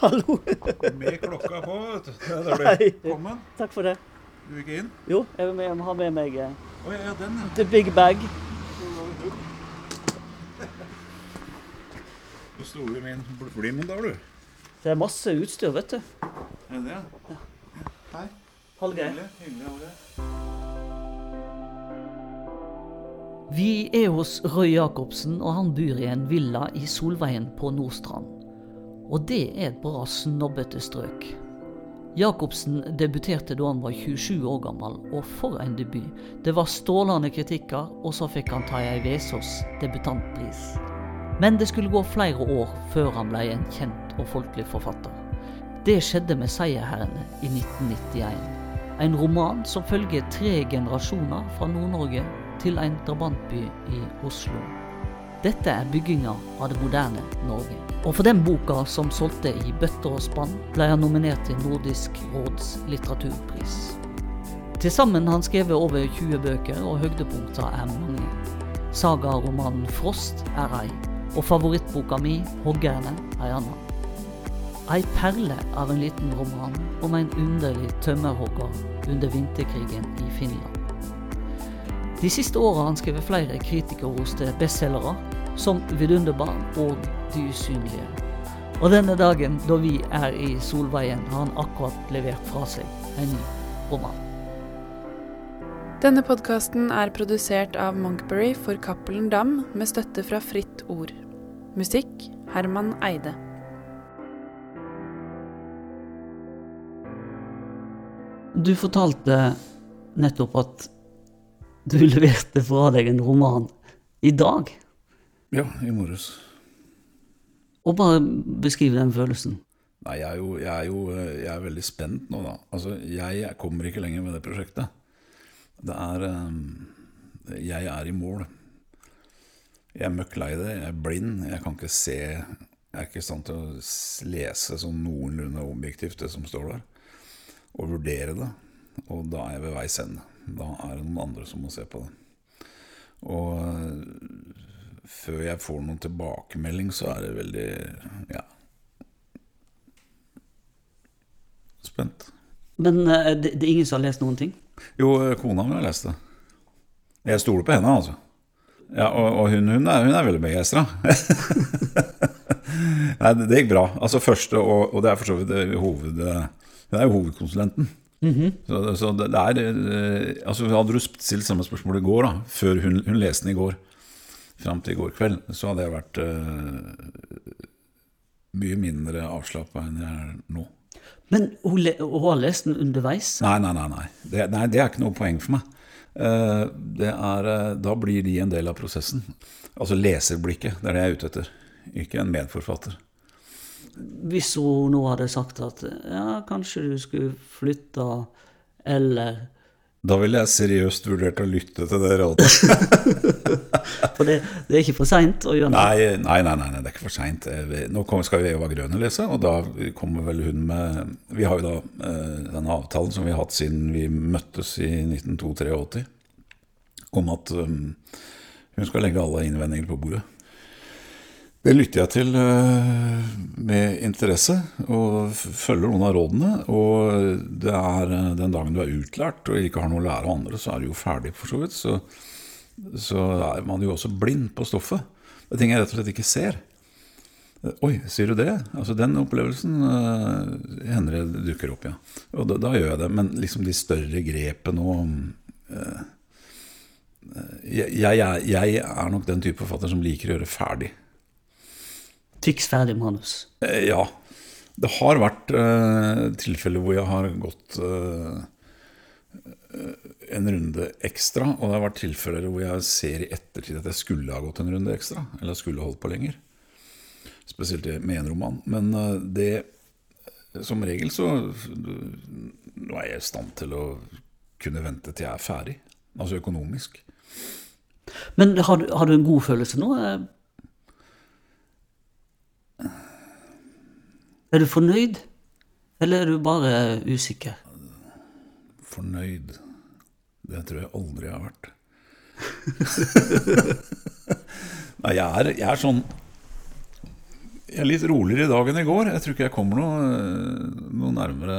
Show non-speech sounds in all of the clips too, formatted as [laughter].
Hallo. Med klokka på, vet du. Der er du. Velkommen. Takk for det. Du vil ikke inn? Jo, jeg vil med, jeg har ha med meg eh, oh, ja, den, ja. the big bag. Du sto i min bl- blimmen der, du. Det er masse utstyr, vet du. Er det det? Hei. Hallgeir. Hyggelig. Hyggelig, Hallgeir. Vi er hos Røy Jacobsen, og han bor i en villa i Solveien på Nordstrand. Og det er et bra snobbete strøk. Jacobsen debuterte da han var 27 år gammel, og for en debut. Det var strålende kritikker, og så fikk han Tarjei Vesaas debutantpris. Men det skulle gå flere år før han ble en kjent og folkelig forfatter. Det skjedde med 'Seierherrene' i 1991. En roman som følger tre generasjoner fra Nord-Norge til en drabantby i Oslo. Dette er bygginga av det moderne Norge. Og for den boka som solgte i bøtter og spann, ble han nominert til Nordisk råds litteraturpris. Til sammen har han skrevet over 20 bøker, og høydepunkter er mange. Sagaromanen 'Frost' er ei, og favorittboka mi 'Hoggerne' ei anna. Ei perle av en liten roman om en underlig tømmerhogger under vinterkrigen i Finland. De siste åra har han skrevet flere kritikerroste bestselgere, som 'Vidunderbarn' og 'De usynlige'. Og denne dagen da vi er i Solveien, har han akkurat levert fra seg en ny roman. Denne podkasten er produsert av Monkberry for Cappelen Dam med støtte fra Fritt Ord. Musikk Herman Eide. Du fortalte nettopp at du [laughs] leverte fra deg en roman i dag. Ja, i morges. Og bare beskriv den følelsen. Nei, jeg er, jo, jeg, er jo, jeg er veldig spent nå, da. Altså, jeg kommer ikke lenger med det prosjektet. Det er eh, Jeg er i mål. Jeg er møkk lei det. Jeg er blind. Jeg kan ikke se Jeg er ikke i stand til å lese sånn noenlunde objektivt det som står der. Og vurdere det. Og da er jeg ved veis ende. Da er det noen andre som må se på det. Og før jeg får noen tilbakemelding, så er det veldig Ja. Spent. Men eh, det, det er ingen som har lest noen ting? Jo, eh, kona mi har lest det. Jeg stoler på henne, altså. Ja, og, og hun, hun, er, hun er veldig begeistra. [laughs] Nei, det, det gikk bra. Altså første, og, og det er for så vidt hoved... Hun er jo hovedkonsulenten. Så, så det, det er eh, Altså Hadde du stilt samme spørsmål i går, da før hun, hun leste den i går, fram til i går kveld, så hadde jeg vært uh, mye mindre avslappa enn jeg er nå. Men hun, hun har lest den underveis? Nei, nei, nei. nei. Det, nei, det er ikke noe poeng for meg. Uh, Det er, uh, da blir de en del av prosessen. Altså leserblikket. Det er det jeg er ute etter. Ikke en medforfatter. Hvis hun nå hadde sagt at ja, kanskje du skulle flytte, eller Da ville jeg seriøst vurdert å lytte til det rådet. [laughs] For det, det er ikke for seint å gjøre noe. Nei, nei, nei, nei, det er ikke for seint. Nå kommer- skal jo Eva Grønne lese, og da kommer vel hun med Vi har jo da eh, den avtalen som vi har hatt siden vi møttes i 1982-83, om at um, hun skal legge alle innvendinger på bordet. Det lytter jeg til eh, med interesse, og følger noen av rådene. Og det er eh, den dagen du er utlært og ikke har noe å lære av andre, så er du jo ferdig, for så vidt. Så, så er man jo også blind på stoffet. Det er ting jeg rett og slett ikke ser. Oi, sier du det? Altså Den opplevelsen uh, hender det dukker opp, ja. Og da, da gjør jeg det. Men liksom de større grepene og uh, jeg, jeg, jeg er nok den type forfatter som liker å gjøre ferdig. Fiks ferdig manus. Eh, Ja. Det har vært eh, tilfeller hvor jeg har gått eh, en runde ekstra, og det har vært tilfeller hvor jeg ser i ettertid at jeg skulle ha gått en runde ekstra, eller skulle holdt på lenger. Spesielt med en roman. Men eh, det Som regel så Nå er jeg i stand til å kunne vente til jeg er ferdig. Altså økonomisk. Men har du, har du en god følelse nå? Er du fornøyd, eller er du bare usikker? Fornøyd. Det tror jeg aldri jeg har vært. [laughs] Nei, jeg er, jeg er sånn Jeg er litt roligere i dag enn i går. Jeg tror ikke jeg kommer noe, noe, nærmere,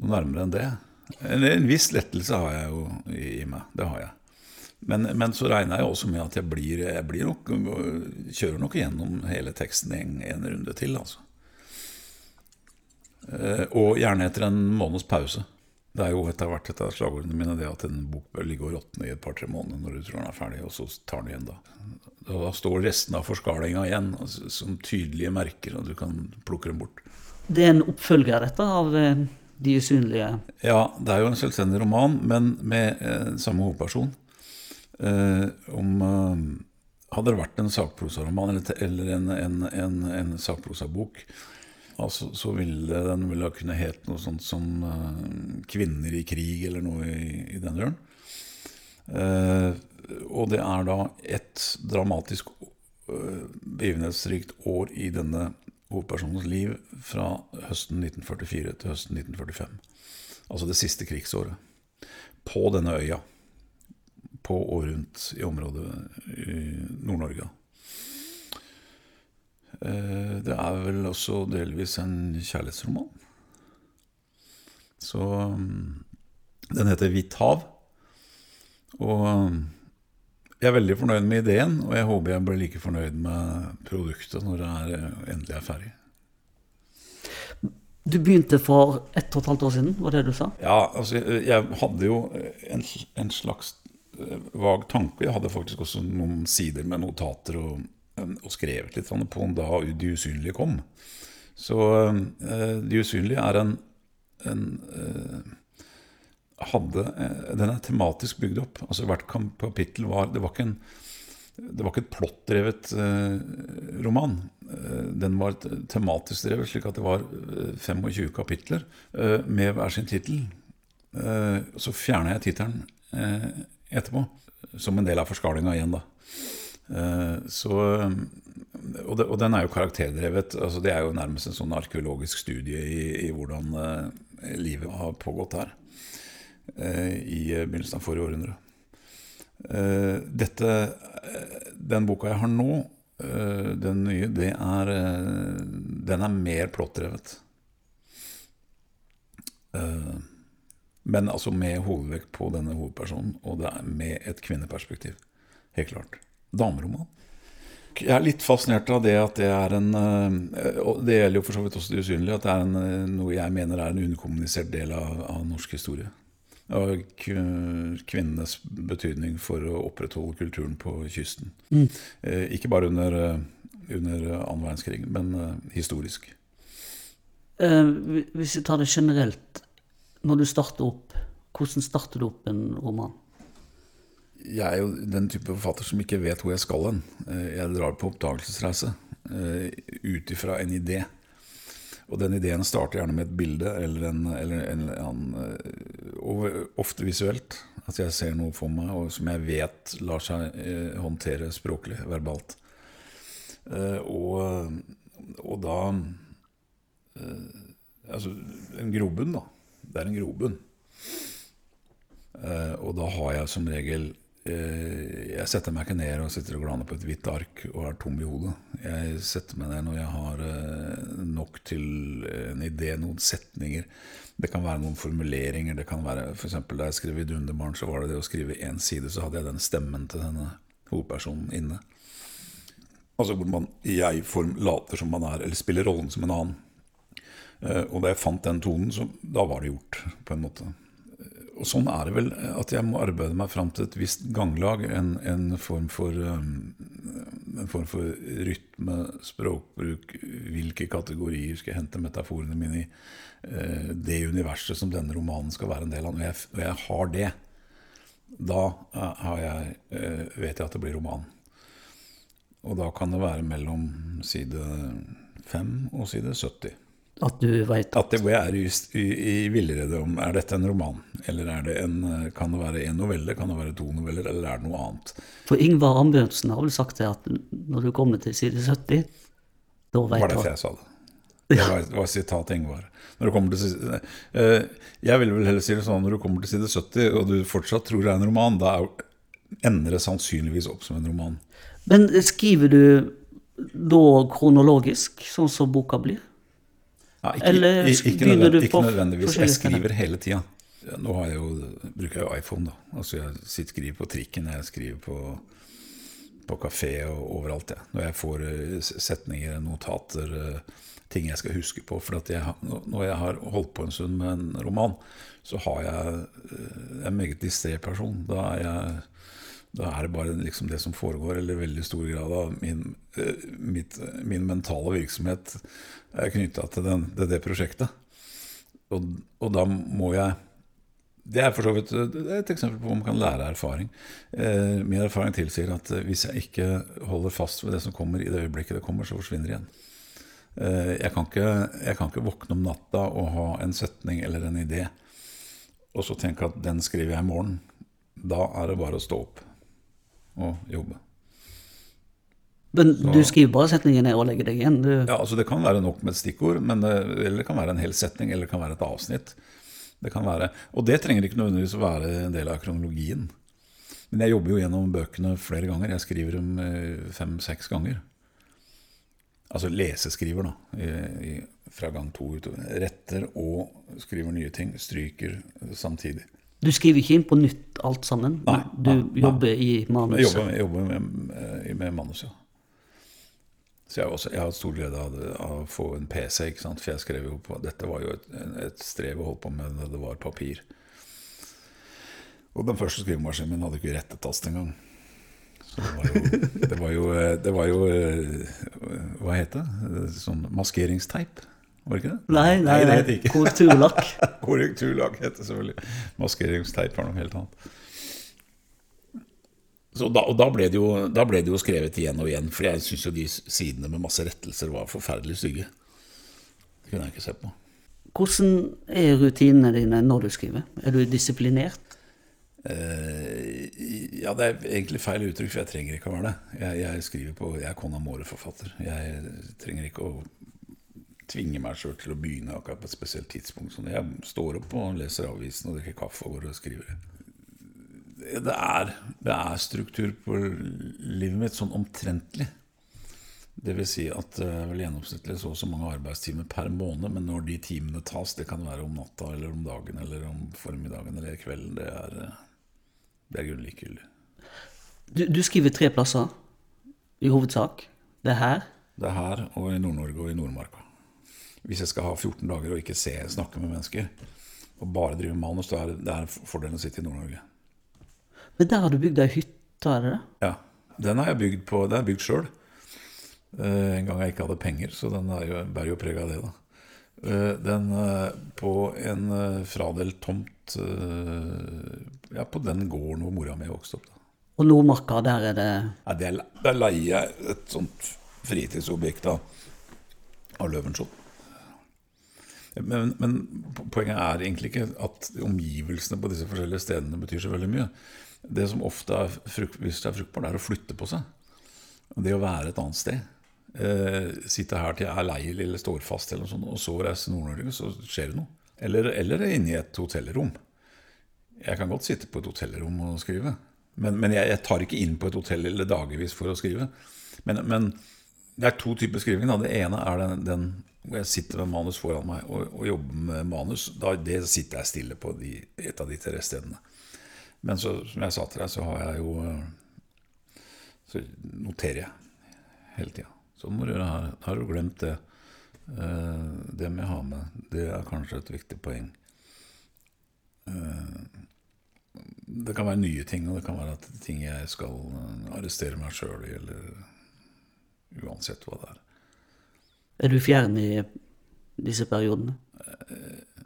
noe nærmere enn det. En, en, viss lettelse har jeg jo i, i meg. Det har jeg. Men, men, så regner jeg også med at jeg blir, jeg blir nok, kjører nok gjennom hele teksten en, en runde til. altså. Eh, og gjerne etter en måneds pause. Det er jo etter hvert et av slagordene mine det at en bok bør ligge og råtne i et par-tre måneder når du tror den er ferdig, og så tar den igjen da. Da står resten av forskalinga igjen altså, som tydelige merker, og du kan plukke dem bort. Det er en oppfølger, dette, av eh, De usynlige? Ja, det er jo en selvstendig roman, men med eh, samme hovedperson. Eh, om eh, Hadde det vært en sakprosaroman eller, eller en, en, en, en sakprosabok, altså, så ville den ville kunne het noe sånt som uh, 'Kvinner i krig' eller noe i, i den døren. Uh, og det er da et dramatisk uh, begivenhetsrikt år i denne hovedpersonens liv fra høsten 1944 til høsten 1945. Altså det siste krigsåret. På denne øya. På og rundt i området i Nord-Norge. Eh, det er vel også delvis en kjærlighetsroman. Så mm, Den heter 'Hvitt hav'. Og mm, jeg er veldig fornøyd med ideen, og jeg håper jeg blir like fornøyd med produktet når det er, eh, endelig er ferdig. Du begynte for ett og et halvt år siden, var det du sa? Ja, altså jeg hadde jo en, en slags eh, vag tanke. Jeg hadde faktisk også noen sider med notater og og skrevet litt på den da De usynlige kom. Så uh, De usynlige er en, en uh, hadde, Den er tematisk bygd opp. Altså Hvert kapittel var Det var ikke en det var ikke et plottdrevet roman. den var tematisk drevet, slik at det var 25 kapitler med hver sin tittel. så fjerna jeg tittelen etterpå, som en del av forskalinga igjen, da. Eh, så, og, det, og, den er jo karakterdrevet. altså Det er jo nærmest en sånn arkeologisk studie i, i hvordan uh, livet har pågått her i begynnelsen av forrige århundre. Dette, den boka jeg har nå, den nye, er, den er mer plottdrevet. men altså med hovedvekt på denne hovedpersonen, og det er med et kvinneperspektiv. Helt klart dameroman. Jeg er litt fascinert av det at det er en eh, Og det gjelder jo for så vidt også det usynlige, at det er en, eh, noe jeg mener er en underkommunisert del av, av norsk historie. Og kvinnenes betydning for å opprettholde kulturen på kysten. Mm. Eh, ikke bare under, under annen verdenskrig, men historisk. hvis vi tar det generelt, når du starter opp, hvordan starter du opp en roman? Jeg er jo den type forfatter som ikke vet hvor jeg skal hen. Eh, jeg drar på oppdagelsesreise uh, ut ifra en idé. Og den ideen starter gjerne med et bilde eller en, eller en, en Og ofte visuelt. At jeg ser noe for meg og som jeg vet lar seg håndtere språklig, verbalt. Og, og, da Altså, en grobunn, da. Det er en grobunn. og da har jeg som regel Eh, jeg setter meg ikke ned og sitter og glaner på et hvitt ark og er tom i hodet. Jeg setter meg ned når jeg har eh, nok til en idé, noen setninger. Det kan være noen formuleringer. Det kan være, for eksempel, Da jeg skrev i 'Dunderbarn', så var det det å skrive én side, så hadde jeg den stemmen til denne hovedpersonen inne. Altså hvor man i jeg-form later som man er, eller spiller rollen som en annen. Eh, og da jeg fant den tonen, så da var det gjort, på en måte og sånn er det vel at jeg må arbeide meg fram til et visst ganglag. En, en, form, for, um, en form for rytme, språkbruk. Hvilke kategorier skal jeg hente metaforene mine i? Eh, det universet som denne romanen skal være en del av. Når jeg, når jeg har det, da jeg, eh, vet jeg at det blir roman. Og da kan det være mellom side 5 og side 70. At du veit At jeg er i, i, villrede om er dette en roman, eller er det en, kan det være en novelle, kan det være to noveller, eller er det noe annet? For Ingvar Ambjørnsen har vel sagt det at når du kommer til side 70, da veit du Var det jeg sa det? Det var, det var sitat Ingvar. Når du kommer til uh, Jeg vil vel heller si det sånn når du kommer til side 70, og du fortsatt tror det er en roman, da ender det sannsynligvis opp som en roman. Men skriver du Da kronologisk, sånn som boka blir? Ja, ikke, Eller begynner du ikke nødvendigvis. Jeg skriver hele tida. Nå har jeg jo, bruker jeg jo iPhone. da. Altså Jeg sitter skriver på trikken, jeg skriver på, på kafé og overalt. Ja. Når jeg får eh, setninger, notater, eh, ting jeg skal huske på. For jeg, når jeg har holdt på en stund med en roman, så har jeg eh, en meget distré person. Da er jeg da er det bare liksom det som foregår, eller veldig stor grad av min, eh, mitt, min mentale virksomhet er knytta til, til det prosjektet. Og, og da må jeg Det er for så vidt et eksempel på hvor man kan lære erfaring. Eh, min erfaring tilsier at eh, hvis jeg ikke holder fast ved det som kommer i det øyeblikket det kommer, så forsvinner det igjen. Eh, jeg, kan ikke, jeg kan ikke våkne om natta og ha en setning eller en idé, og så tenke at den skriver jeg i morgen. Da er det bare å stå opp og jobbe. Men du skriver bare setningen ned og legger deg igjen? Du, Ja, altså Det kan være nok med et stikkord, men det, eller det kan være en hel setning, eller det kan være et avsnitt. Det kan være, og det trenger ikke nødvendigvis å være en del av kronologien. Men jeg jobber jo gjennom bøkene flere ganger. Jeg skriver dem eh, fem-seks ganger. Altså leseskriver, da. I, i, fra gang to utover. Retter og skriver nye ting. Stryker samtidig. Du skriver ikke inn på nytt alt sammen? Nei, du nei, nei. jobber i manus? Jeg jobber, jeg jobber med, eh, med manus, ja. Så jeg, også, jeg har stor glede av, av å få en PC, ikke sant? for jeg skrev jo på Dette var jo et, et strev å holde på med da det var papir. Og den første skrivemaskinen min hadde ikke rettetast engang. Så det var jo, det var jo, det var jo eh, Hva het det? Sånn maskeringsteip? Var det ikke det? Nei, nei, det nei. het ikke. korrekturlakk. [laughs] Korrekturlag heter selvfølgelig. Maskeringsteip var noe helt annet. Så da, og da ble, det jo, da ble det jo skrevet igjen og igjen, for jeg syns jo de sidene med masse rettelser var forferdelig stygge. Det kunne jeg ikke se på. Hvordan er rutinene dine når du skriver? Er du disiplinert? Eh, ja, det er egentlig feil uttrykk, for jeg trenger ikke å være det. Jeg, jeg skriver på, jeg er Con Amore-forfatter. Jeg trenger ikke å tvinge meg sjøl til å begynne akkurat på et spesielt tidspunkt. Sånn, jeg står opp og leser avisen og drikker kaffe og går og skriver. Det er, det er struktur på livet mitt, sånn omtrentlig. Det vil si at det er vel gjennomsnittlig så og så mange arbeidstimer per måned, men når de timene tas, det kan være om natta eller om dagen eller om formiddagen eller kvelden, det er, det er grunnlig likegyldig. Du, du skriver tre plasser, i hovedsak. Det er her. Det er her og i Nord-Norge og i Nordmarka. Hvis jeg skal ha 14 dager og ikke se, snakke med mennesker, og bare drive manus, da er det er fordelen å sitte i Nord-Norge. Men der har du bygd ei hytte, er det det? Ja. Den har jeg bygd på, den bygd sjøl. En gang jeg ikke hadde penger, så den er jo, bærer jo preg av det, da. Uh, Den uh, på en eh, fradelt tomt eh, Ja, på den gården hvor mora mi vokste opp. da. Og Nordmarka, der er det Ja, det er, Der leier jeg et sånt fritidsobjekt av, av Løvenskiold. Men, men poenget er egentlig ikke at omgivelsene på disse forskjellige stedene betyr så veldig mye. Det som ofte er frukt, hvis det er fruktbart, er å flytte på seg. Det å være et annet sted. Eh, sitte her til jeg er lei eller står fast, eller sånt, og så reise Nord-Norge, så skjer det noe. Eller, eller inne i et hotellrom. Jeg kan godt sitte på et hotellrom og skrive. Men, men jeg, jeg tar ikke inn på et hotell eller dagevis for å skrive. Men, men det er to typer skriving. Da. Det ene er den, den hvor jeg sitter med manus foran meg og, og jobber med manus. Da, det sitter jeg stille på de, et av de tre stedene. Men så, som jeg sa til deg, så har jeg jo eh, Så noterer jeg hele tida. Så må du ha, har du glemt det. Eh, det må jeg ha med. Det er kanskje et viktig poeng. Eh, det kan være nye ting, og det kan være at ting jeg skal arrestere meg sjøl i, eller uansett hva det er. Er du fjern i disse periodene?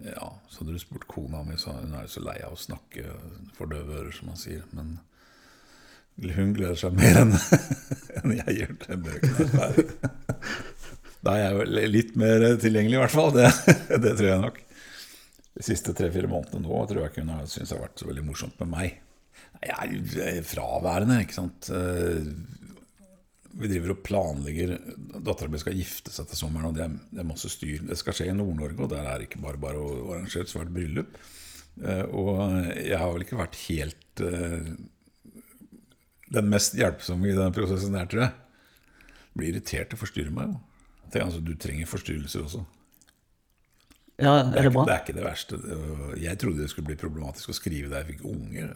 Ja, så hadde du spurt kona mi, så hun er jo så lei av å snakke for døve ører, som man sier. Men hun gleder seg mer enn [laughs] enn jeg gjør til bøkene er ferdig. Da er jeg jo litt mer tilgjengelig, i hvert fall. Det, det tror jeg nok. De siste tre-fire månedene nå tror jeg ikke hun har syntes det har vært så veldig morsomt med meg. Jeg er jo fraværende, ikke sant. Vi driver og planlegger Dattera mi skal gifte seg til sommeren, og det er, det er masse styr. Det skal skje i Nord-Norge, og der er det ikke bare bare å arrangere et svært bryllup. Eh, Og jeg har vel ikke vært helt eh, den mest hjelpsomme i den prosessen der, tror jeg. blir irritert. og forstyrrer meg jo. Tenk, altså, du trenger forstyrrelser også. Ja, Det er er, ikke, det er ikke det verste. Jeg trodde det skulle bli problematisk å skrive da jeg fikk unger,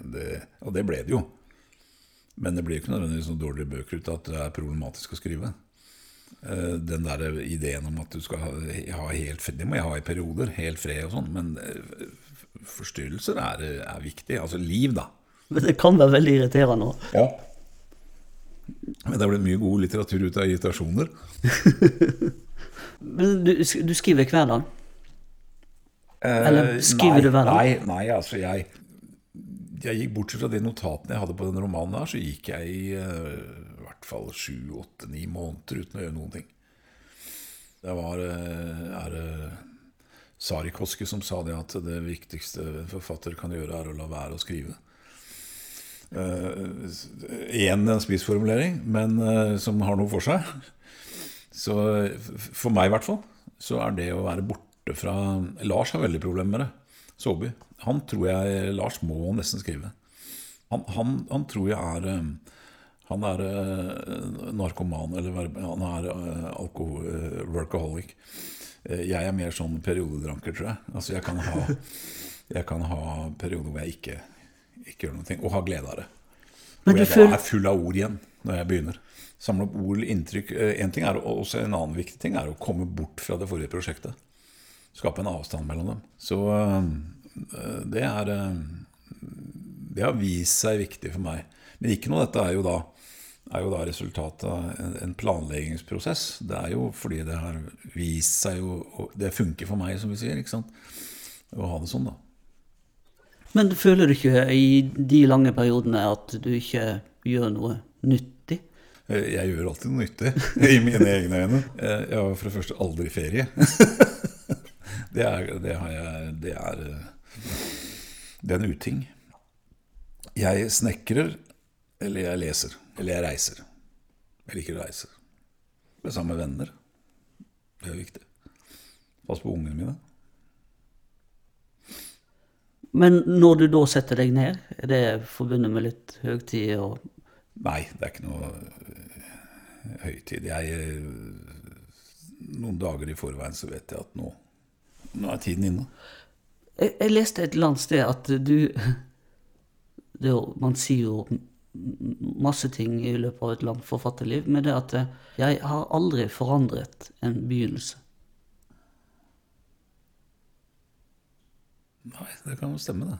og det ble det jo. Men det blir jo ikke nødvendigvis noen dårligere bøker ut av at det er problematisk å skrive. Eh, Den der ideen om at du skal ha, helt fred, Det må jeg ha i perioder, helt fred og sånn, men eh, forstyrrelser er, er viktig. Altså liv, da. Men det kan være veldig irriterende òg. Ja. Men det er blitt mye god litteratur ut av irritasjoner. [laughs] Men du, du skriver hver dag? Eller skriver nei, du hver dag? Nei, nei, altså jeg jeg gikk Bortsett fra de notatene jeg hadde på den romanen, her, så gikk jeg i uh, hvert fall sju, åtte, ni måneder uten å gjøre noen ting. Det var uh, er uh, Sari Koske som sa det at det viktigste en forfatter kan gjøre, er å la være å skrive. Uh, igjen en spissformulering, men eh, som har noe for seg. Så for meg i hvert fall, så er det å være borte fra Lars har veldig problemer med det. Såby. Han tror jeg Lars må nesten skrive. Han, han, han tror jeg er eh, Han er eh, narkoman, eller han er eh, alkohol, workaholic. Jeg er mer sånn periodedranker, tror jeg. Altså jeg kan ha, [laughs] jeg kan ha perioder hvor jeg ikke, ikke gjør noe, og ha glede av det. Men Hvor du jeg da er full av ord igjen når jeg begynner. Samle opp ord inntrykk. En ting er, også en annen viktig ting er å komme bort fra det forrige prosjektet. Skape en avstand mellom dem. Så det er eh, Det har vist seg viktig for meg. Men ikke noe av dette er jo da er jo da resultatet av en- planleggingsprosess. Det er jo fordi det har vist seg jo Det funker for meg, som vi sier. ikke sant? Å ha det sånn, da. Men føler du ikke i de lange periodene at du ikke gjør noe nyttig? Eh, Jeg gjør alltid noe nyttig [laughs] i mine egne øyne. Eh, Jeg har for det første aldri ferie. [laughs] Det er, det har jeg Det er, eh, det er en uting. Jeg snekrer, eller jeg leser. Eller jeg reiser. Jeg liker å reise. Er sammen med venner. Det er viktig. Pass på ungene mine. Men når du da setter deg ned, er det forbundet med litt høytid og Nei, det er ikke noe øh, høytid. Jeg øh, Noen dager i forveien så vet jeg at nå, nå er tiden inne. Jeg, jeg leste et eller annet sted at du det, Man sier jo masse ting i løpet av et langt forfatterliv, men det at eh, jeg har aldri forandret en begynnelse. Nei, det kan jo stemme, det.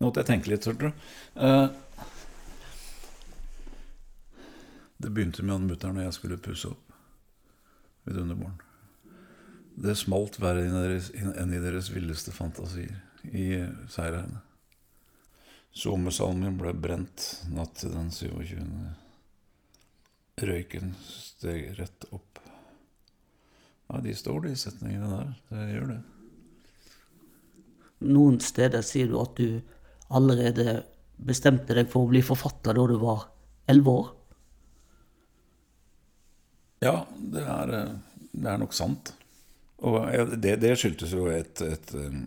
Nå måtte jeg tenke litt, hørte du. Eh, det begynte med han mutter'n når jeg skulle pusse opp vidunderbarn. Det smalt verre enn i deres, villeste fantasier i seierheimet. Sommersalmen ble brent natt til den 27. Røyken steg rett opp. Ja, de står, de setningene der. Det gjør det. Noen steder sier du at du allerede bestemte deg for å bli forfatter da du var elleve år. Ja, det er, eh, det er nok sant. Og det, det skyldtes jo et, et eh,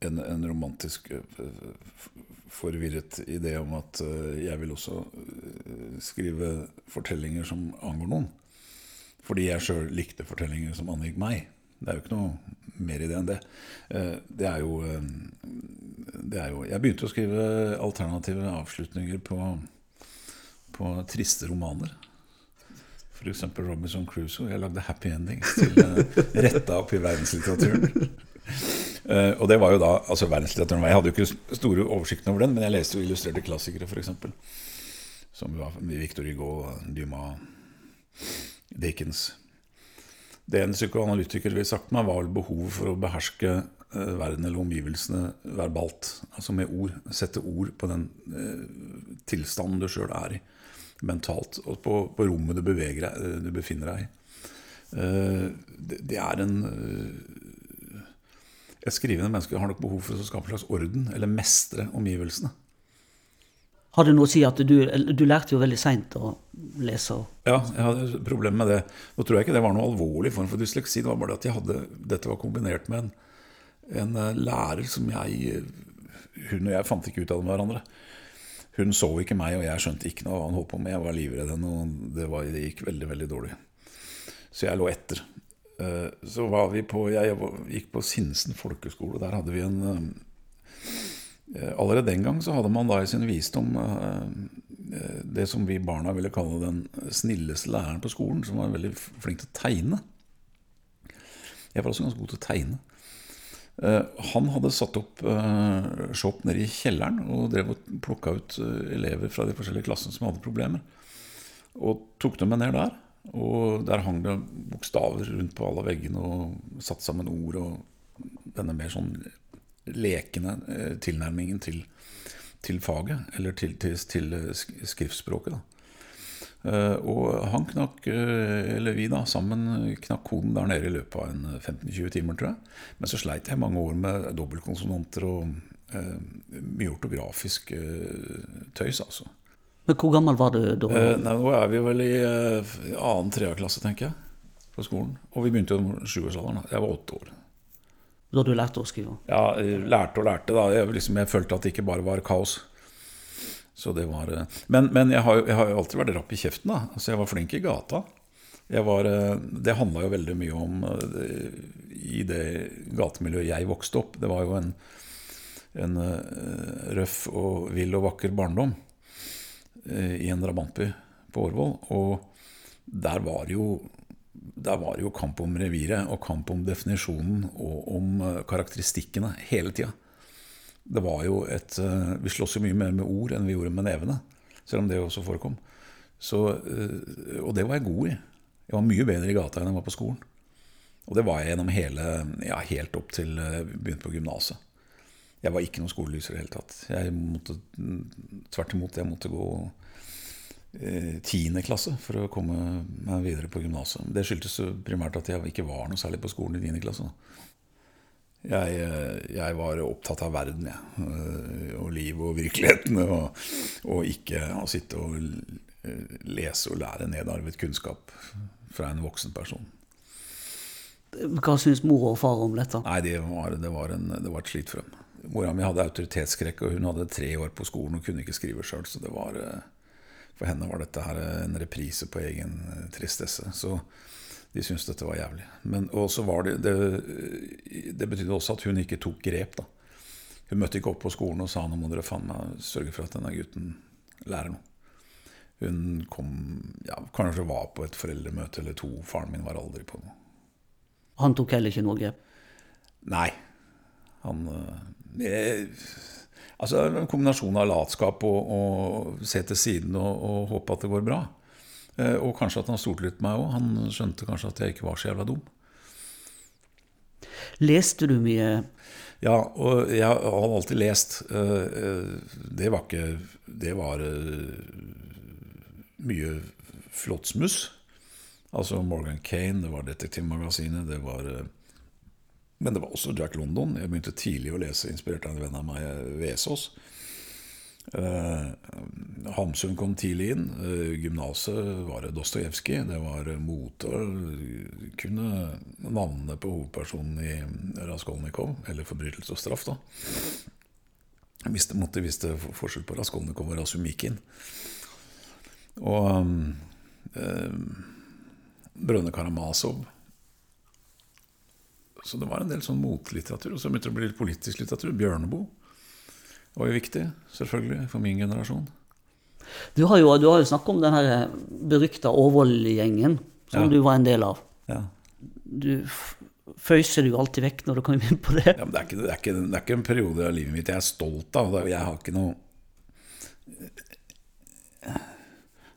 en, en romantisk eh, forvirret idé om at eh, jeg vil også eh, skrive fortellinger som angår noen. Fordi jeg sjøl likte fortellinger som angikk meg. Det er jo ikke noe mer i det enn det. Det er jo, det er jo Jeg begynte å skrive alternative avslutninger på, på triste romaner. F.eks. Robinson Crusoe. Jeg lagde happy endings til [laughs] uh, retta opp i verdenslitteraturen. Uh, og det var jo da altså verdenslitteraturen Jeg hadde jo ikke store oversikten over den, men jeg leste jo illustrerte klassikere, f.eks. Som var Victor Hugo, Dumas, Dickens. Det en psykoanalytiker ville sagt meg, var vel behovet for å beherske uh, verden eller omgivelsene verbalt. Altså med ord. Sette ord på den uh, tilstanden du sjøl er i mentalt, og på, på rommet du, beveger eh, du befinner deg i. Eh, det, det er en eh, Et skrivende menneske har nok behov for å skape en slags orden, eller mestre omgivelsene. Har det noe å si at du, du lærte jo veldig seint å lese? Ja, jeg hadde problemer med det. Nå tror jeg ikke det var noe alvorlig form for dysleksi. Det var bare at jeg hadde, dette var kombinert med en, en lærer som jeg Hun og jeg fant ikke ut av det med hverandre. Hun så ikke meg, og jeg skjønte ikke noe hva han holdt på med. Jeg var livredd henne, og det, var, det, gikk veldig, veldig dårlig. Så jeg lå etter. Eh, så var vi på Jeg gikk på Sinsen folkeskole. Der hadde vi en eh, Allerede den gang så hadde man da i sin visdom eh, det som vi barna ville kalle den snilleste læreren på skolen, som var veldig flink til å tegne. Jeg var også ganske god til å tegne. Eh, han hadde satt opp eh, shop nede i kjelleren og drev og plukka ut eh, elever fra de forskjellige klassene som hadde problemer. Og tok dem med ned der. Og der hang det bokstaver rundt på alle veggene og satt sammen ord og denne mer sånn lekende tilnærmingen til, til faget, eller til, til, til skriftspråket. da. Eh, og han knakk, eh, eller vi da, sammen knakk koden der nede i løpet av en 15-20 timer, tror jeg. Men så sleit jeg mange år med dobbeltkonsonanter og eh, mye ortografisk tøys, altså. Men hvor gammel var du da? Eh, nei, nå er vi vel i eh, annen tredjeklasse, tenker jeg, på skolen. Og vi begynte jo i sjuårsalderen. Jeg var åtte år. Da du lærte å skrive? Ja, lærte og lærte. da. Jeg, liksom, jeg følte at det ikke bare var kaos. Så det var, eh, men, men jeg, har, jeg, har, jo alltid vært rapp i kjeften. da. Altså, Jeg var flink i gata. Var, eh, det handla jo veldig mye om eh, I det gatemiljøet jeg vokste opp. Det var jo en, en røff og vill og vakker barndom i en drabantby på Årvoll. Og der var jo der var jo kamp om reviret og kamp om definisjonen og om karakteristikkene hele tida det var jo et eh, Vi sloss jo mye mer med ord enn vi gjorde med nevene. Selv om det også forekom. Så, eh, og det var jeg god i. Jeg var mye bedre i gata enn jeg var på skolen. Og det var jeg gjennom hele, ja, helt opp til jeg eh, begynte på gymnaset. Jeg var ikke noen skolelyser i det hele tatt. Jeg måtte, tvert imot, jeg måtte gå tiende klasse for å komme meg videre på gymnaset. Det skyldtes primært at jeg ikke var noe særlig på skolen i tiende klasse. Jeg, eh, jeg, var opptatt av verden, jeg. Eh, og livet og virkeligheten. Og, og, ikke å sitte og lese og lære nedarvet kunnskap fra en voksen person. Hva syns mor og far om dette? Nei, Det var, det var, en, det var et slit for dem. Mora mi hadde autoritetsskrekk, og hun hadde tre år på skolen og kunne ikke skrive sjøl. Så det var, eh, for henne var dette her en reprise på egen tristesse. Så de syntes dette var jævlig. Men også var det, det, det betydde også at hun ikke tok grep. da. Hun møtte ikke opp på skolen og sa nå må dere faen meg sørge for at denne gutten lærer noe. Hun kom ja, kanskje var på et foreldremøte eller to. Faren min var aldri på noe. Han tok heller ikke noe grep? Nei. Han jeg, Altså En kombinasjon av latskap og, og se til siden og, og håpe at det går bra. Eh, og kanskje at han stolte litt på meg òg. Han skjønte kanskje at jeg ikke var så jævla dum. Leste du mye? Ja, og jeg har alltid lest. Eh, eh, det var ikke Det var mye flottsmus. Altså Morgan Kane, det var Detektivmagasinet, det var Men det var også Jack London. Jeg begynte tidlig å lese, inspirert av en venn av meg, Vesaas. Uh, Hamsun kom tidlig inn. Eh, Gymnaset var det Dostojevskij. Det var mote. Kunne navnene på hovedpersonen i Raskolnikov, eller 'Forbrytelse og straff', da. Visste, måtte visste forskjell på Raskolnikov og Rasumikin. Og uh, Brønne Karamasov. Så det var en del sånn motlitteratur. Og så begynte det å bli litt politisk litteratur. Bjørneboe var jo viktig, selvfølgelig, for min generasjon. Du har jo, jo snakket om den berykta Årvoll-gjengen som ja. du var en del av. Ja. Du føyser du alltid vekk når du kommer inn på det. Ja, men det er, ikke, det, er ikke, det, er ikke, en periode av livet mitt jeg er stolt av. Jeg har ikke noe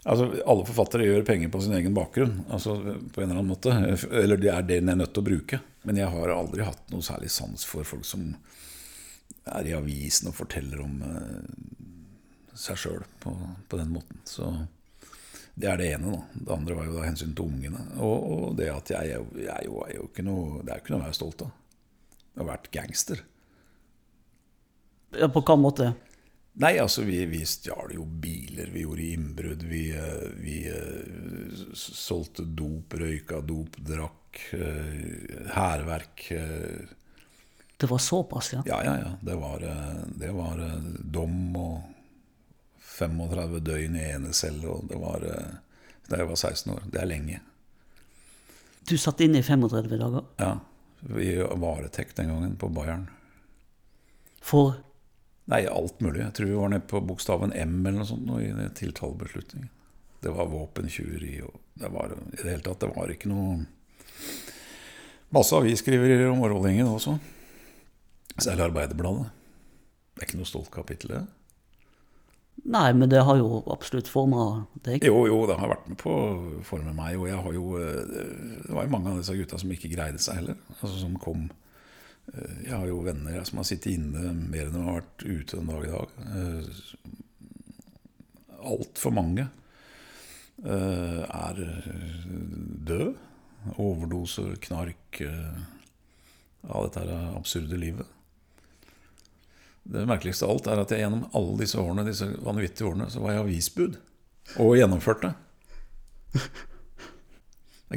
Altså, Alle forfattere gjør penger på sin egen bakgrunn, altså på en eller annen måte. Eller det er det den er nødt til å bruke. Men jeg har aldri hatt noe særlig sans for folk som er i avisen og forteller om uh, seg sjøl på, på, den måten. Så det er det ene. Da. Det andre var jo da hensyn til ungene. Og, og det at jeg, jeg, jeg, er jo ikke noe Det er ikke noe å være stolt av. Jeg har vært gangster. Ja, På hvilken måte? Nei, altså, vi, vi stjal jo biler, vi gjorde innbrudd, vi, eh, vi uh, solgte dop, røyka dop, drakk, hærverk. Uh, det var såpass, ja? Ja, ja, ja. Det var, eh, det var eh, dom og 35 døgn i enecelle, og det var eh, da jeg var 16 år. Det er lenge. Du satt inne i 35 dager Ja. I varetekt den gangen, på Bayern. for Nei, alt mulig. Jeg tror vi var nede på bokstaven M eller noe sånt nå, i tiltalebeslutningen. Det var våpentyveri og det var i det hele tatt Det var ikke noe Masse avisskriverier om Årvollingen også. Særlig Arbeiderbladet. Det er ikke noe stolt kapittel, det. Nei, men det har jo absolutt forma deg. Jo, jo, det har vært med på å forme meg. Og jeg har jo eh, Det var jo mange av disse gutta som ikke greide seg heller. Altså som kom eh, Jeg har jo venner som har sittet inne mer enn de har vært ute den dag i dag. Altfor mange eh, er død. Overdoser, knark eh, av dette absurde livet. Det merkeligste av alt er at jeg gjennom alle disse årene, disse vanvittige årene, så var jeg avisbud. Og gjennomførte.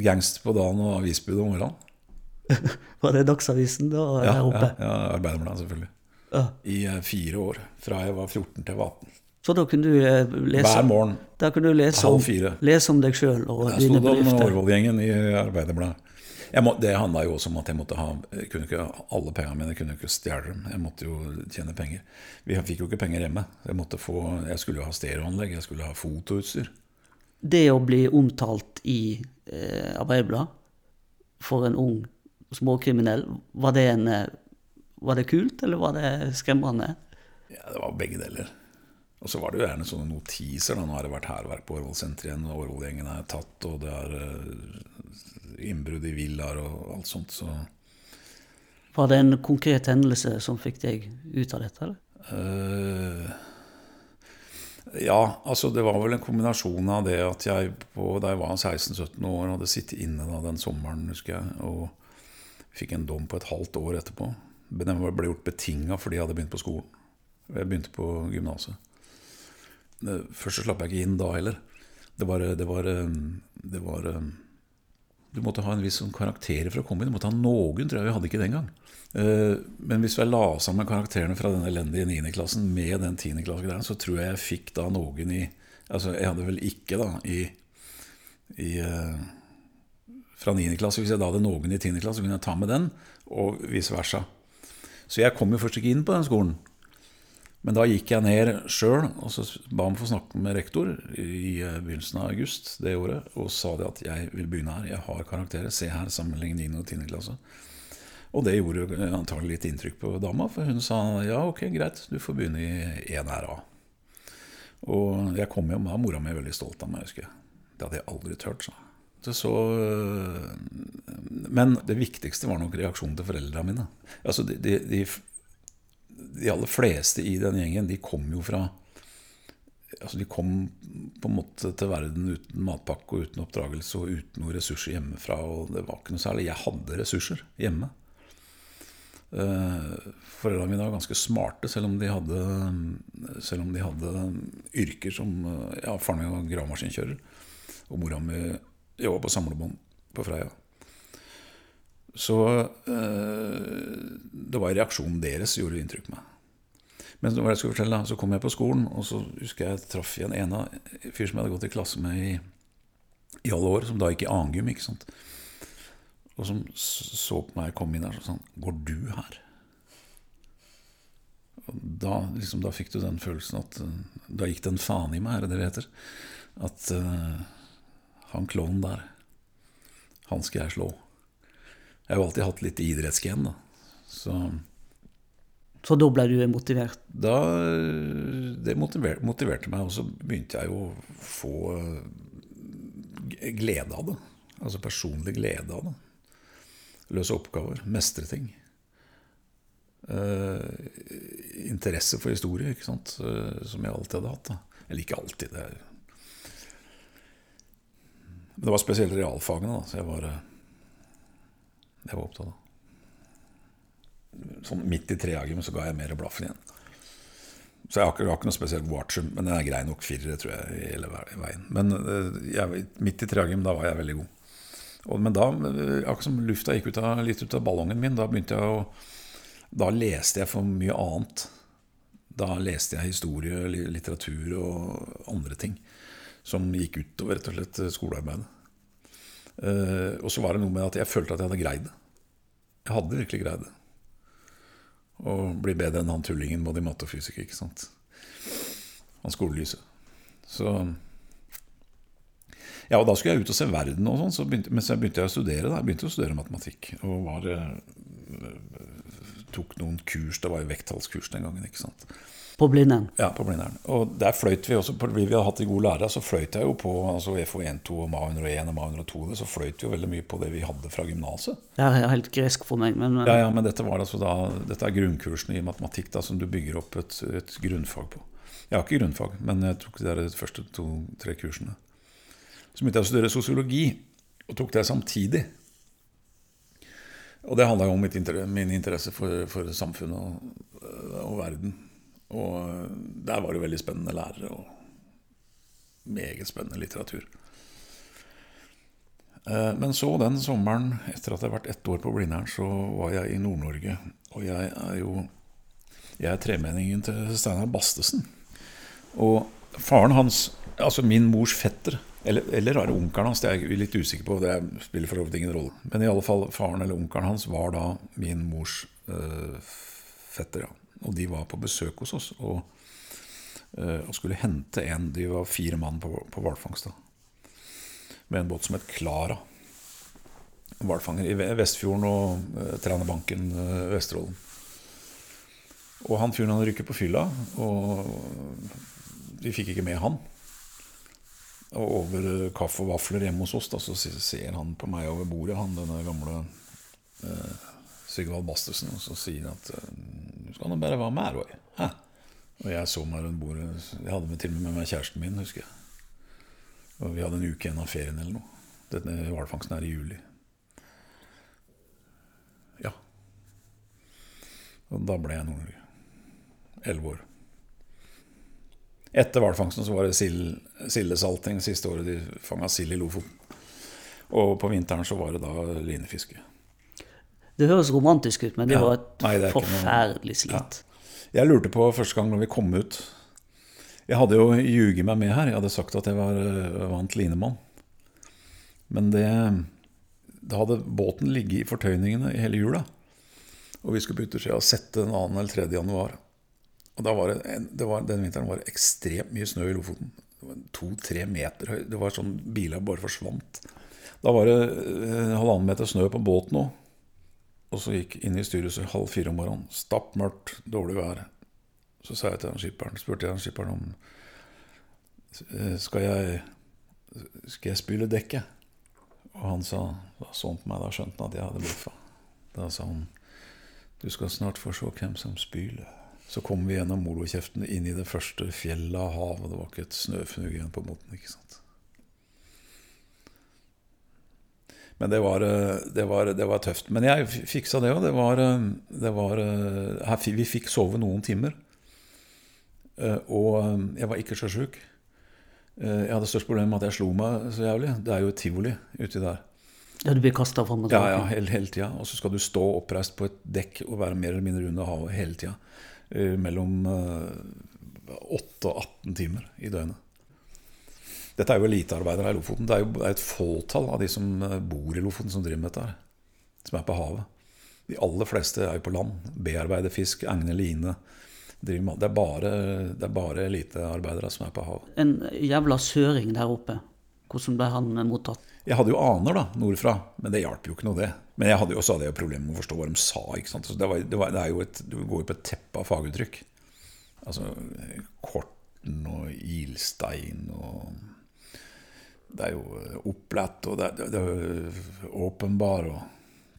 Gangster på dagen og avisbud om morgenen. [laughs] Var det Dagsavisen da Ja, her oppe? ja, ja Arbeiderbladet, selvfølgelig. Ja. I eh, fire år. Fra jeg var 14 til jeg var 18. Så da kunne du eh, lese, Hver morgen. da kunne du lese, om, lese om deg sjøl og dine bedrifter? Jeg sto da med Årvoll-gjengen i Arbeiderbladet. Jeg må, det handla jo også om at jeg måtte ha jeg kunne ikke, Alle pengene mine kunne ikke stjele dem. Jeg måtte jo tjene penger. Vi fikk jo ikke penger hjemme. Jeg, måtte få, jeg skulle jo ha stereoanlegg, jeg skulle ha fotoutstyr. Det å bli omtalt i eh, Arbeiderbladet for en ung småkriminell, var det, en, eh, var det kult, eller var det skremmende? Ja, det var begge deler. Og så var det jo gjerne sånne notiser. Da. Nå har det vært hærverk på Årvoll-senteret igjen, og Årvoll-gjengen er tatt, og det er eh, innbrudd i villaer og alt sånt. Så Var det en konkret hendelse som fikk deg ut av dette? eller? Uh, Ja, altså det var vel en kombinasjon av det at jeg på, da jeg var 16-17 år, hadde sittet inne da den sommeren, husker jeg, og fikk en dom på et halvt år etterpå. Den ble gjort betinga fordi jeg hadde begynt på skolen. Jeg begynte på gymnaset. Eh, Først så slapp jeg ikke inn da heller. Det var, det var, eh, det var eh, Du måtte ha en viss sånn karakter for å komme inn. Du måtte ha noen, tror jeg vi hadde ikke den gang. Eh, Men hvis jeg la sammen karakterene fra den elendige 9. klassen med den 10. klassen, så tror jeg jeg fikk da noen i Altså, jeg hadde vel ikke da i, i eh, fra 9. klasse. Hvis jeg da hadde noen i 10. klasse, så kunne jeg ta med den, og vice versa. Så jeg kom jo først ikke inn på den skolen. Men da gikk jeg ned sjøl og så ba om å få snakke med rektor i eh, begynnelsen av august det året, og sa det at jeg vil begynne her, jeg har karakterer, se her, sammenlign 9. og 10. klasse. Og det gjorde jo antagelig litt inntrykk på dama, for hun sa ja, ok, greit, du får begynne i 1RA. Og jeg kom hjem, da mora mi veldig stolt av meg, husker jeg. Det hadde jeg aldri turt, sa så, men det viktigste var nok reaksjonen til foreldrene mine. Altså de, de, de, de aller fleste i den gjengen, de kom jo fra altså De kom på en måte til verden uten matpakke og uten oppdragelse og uten noen ressurser hjemmefra. og det var ikke noe særlig. Jeg hadde ressurser hjemme. Eh, Foreldrene mine var ganske smarte, selv om de hadde, om de hadde yrker som eh, ja, Faren min var gravemaskinkjører, og mora mi jobba på samlebånd på Freia. Så eh, det var reaksjonen deres som gjorde inntrykk på meg. Men hva jeg skulle fortelle, så kom jeg på skolen, og så husker jeg traff igjen en av fyr som jeg hadde gått i klasse med i, i alle år, som da gikk i annengym. Og som så på meg komme inn der og sånn Går du her? Da, liksom, da fikk du den følelsen at eh, Da gikk det en faen i meg, er det det heter? At uh, han klovnen der, han skal jeg slå. Jeg har jo alltid hatt litt idrettsgen, da. Så Så da ble du motivert? da Det motiver, motiverte meg, og så begynte jeg jo å få eh, glede av det. Altså personlig glede av det. Løse oppgaver, mestre ting. Eh, interesse for historie, ikke sant? Eh, som jeg alltid hadde hatt. Da. Eller ikke alltid. Det, Men det var spesielt realfagene, da, så jeg var, jeg var opptatt av. Sånn midt i treagium så ga jeg mer blaffen igjen. Så jeg har ikke, jeg har ikke noe spesielt watcher, men den er grei nok firere, tror jeg, hele veien. Men eh, jeg, midt i treagium, da var jeg veldig god. Og, men da, eh, akkurat som lufta gikk ut av, litt ut av ballongen min, da begynte jeg å Da leste jeg for mye annet. Da leste jeg historie, litteratur og andre ting som gikk utover rett og slett skolearbeidet. Eh, og så var det noe med at jeg følte at jeg hadde greid det. Jeg hadde virkelig greid det. Å bli bedre enn han tullingen både i matte og fysikk. ikke sant? Han skolelyset. Så Ja, og da skulle jeg ut og se verden og sånn, så begynte, mens jeg å studere. Da. Jeg begynte å studere matematikk. Og var, eh, tok noen kurs. Det var jo vekttallskurs den gangen. ikke sant? På Blindern? Ja, på Blindern. Og der fløyt vi også, fordi vi hadde hatt de gode lærere, så fløyt jeg jo på altså FO12 og MA101 og MA102. Så fløyt vi jo veldig mye på det vi hadde fra gymnaset. Det er helt gresk for meg, men Ja, ja, men dette, var altså da, dette er grunnkursene i matematikk da, som du bygger opp et, et grunnfag på. Jeg har ikke grunnfag, men jeg tok de første to-tre kursene. Så begynte jeg å studere sosiologi, og tok det samtidig. Og det handla jo om interesse, min interesse for, for samfunnet og, og verden. Og der var det veldig spennende lærere og meget spennende litteratur. Eh, men så den sommeren, etter at jeg har vært ett år på Blindern, så var jeg i Nord-Norge. Og jeg er jo Jeg er tremenningen til Steinar Bastesen. Og faren hans, altså min mors fetter, eller, eller er det onkelen hans, det er jeg litt usikker på, det spiller for ingen rolle. Men i alle fall faren eller onkelen hans var da min mors øh, fetter, ja. Og de var på besøk hos oss og, og skulle hente en De var fire mann på, på hvalfangst. Med en båt som het Klara. Hvalfanger i Vestfjorden og uh, Trænabanken, uh, Vesterålen. Og han fyren han rykket på fylla, og vi fikk ikke med han. Og over kaffe og vafler hjemme hos oss da, så ser han på meg over bordet, han denne gamle eh, Sigvald Bastesen, og så sier han at du skal nå bare være med, Roy. Hæ? Og jeg så meg rundt bordet. Jeg hadde med til og med meg kjæresten min, husker jeg. Og vi hadde en uke igjen av ferien eller noe. Denne hvalfangsten er i juli. Ja. Og da ble jeg Nord-Norge. Elleve år. Etter hvalfangsten så var det sild, sildesalting siste året de fanga sild i Lofoten. Og på vinteren så var det da linefiske. Det høres romantisk ut, men det ja. var et Nei, det forferdelig slit. Ja. Jeg lurte på første gang når vi kom ut Jeg hadde jo ljuget meg med her. Jeg hadde sagt at jeg var vant linemann. Men det Da hadde båten ligget i fortøyningene i hele jula. Og vi skulle på yttersida og sette den 2. eller 3. januar. Og da var det, det var, Den vinteren var det ekstremt mye snø i Lofoten. To-tre meter høy. Det var sånn biler bare forsvant. Da var det halvannen meter snø på båten òg. Og så gikk inn i styrehuset halv fire om morgenen. Stappmørkt, dårlig vær. Så sa jeg til han skipperen, spurte jeg han skipperen om skal jeg, skal jeg spyle dekket. Og han sa sånn på meg, da skjønte han at jeg hadde bløffa. Da sa han du skal snart få se hvem som spyler. Så kom vi gjennom molokjeften inn i det første fjellet av havet. Det var ikke et snøfnugg igjen på båten. ikke sant? Men det var, det, var, det var, tøft. Men jeg fiksa det òg. Det var, det var Vi fikk sove noen timer. Og jeg var ikke sjøsjuk. Jeg hadde størst problem med at jeg slo meg så jævlig. Det er jo et tivoli uti der. Ja, Du blir kasta fram og tilbake? Ja, ja, hele, hele tida. Og så skal du stå oppreist på et dekk og være mer eller mindre under havet hele tida. Mellom 8 og 18 timer i døgnet. Dette er jo elitearbeidere i Lofoten. Det er jo et fåtall av de som eh, bor i Lofoten, som driver med dette. her, Som er på havet. De aller fleste er jo på land. Bearbeider fisk, egner line. Det er bare, det er bare elitearbeidere som er på havet. En jævla søring der oppe. Hvordan ble han mottatt? Jeg hadde jo aner da, nordfra, men det hjalp jo ikke noe, det. Men jeg hadde jo også hadde jeg problemer med å forstå hva de sa. ikke sant? Det, var, det, var, det, er jo et, Du går jo på et teppe av faguttrykk. Altså Korten og ilstein og det er jo eh, opplett, og det, det, er åpenbar. Og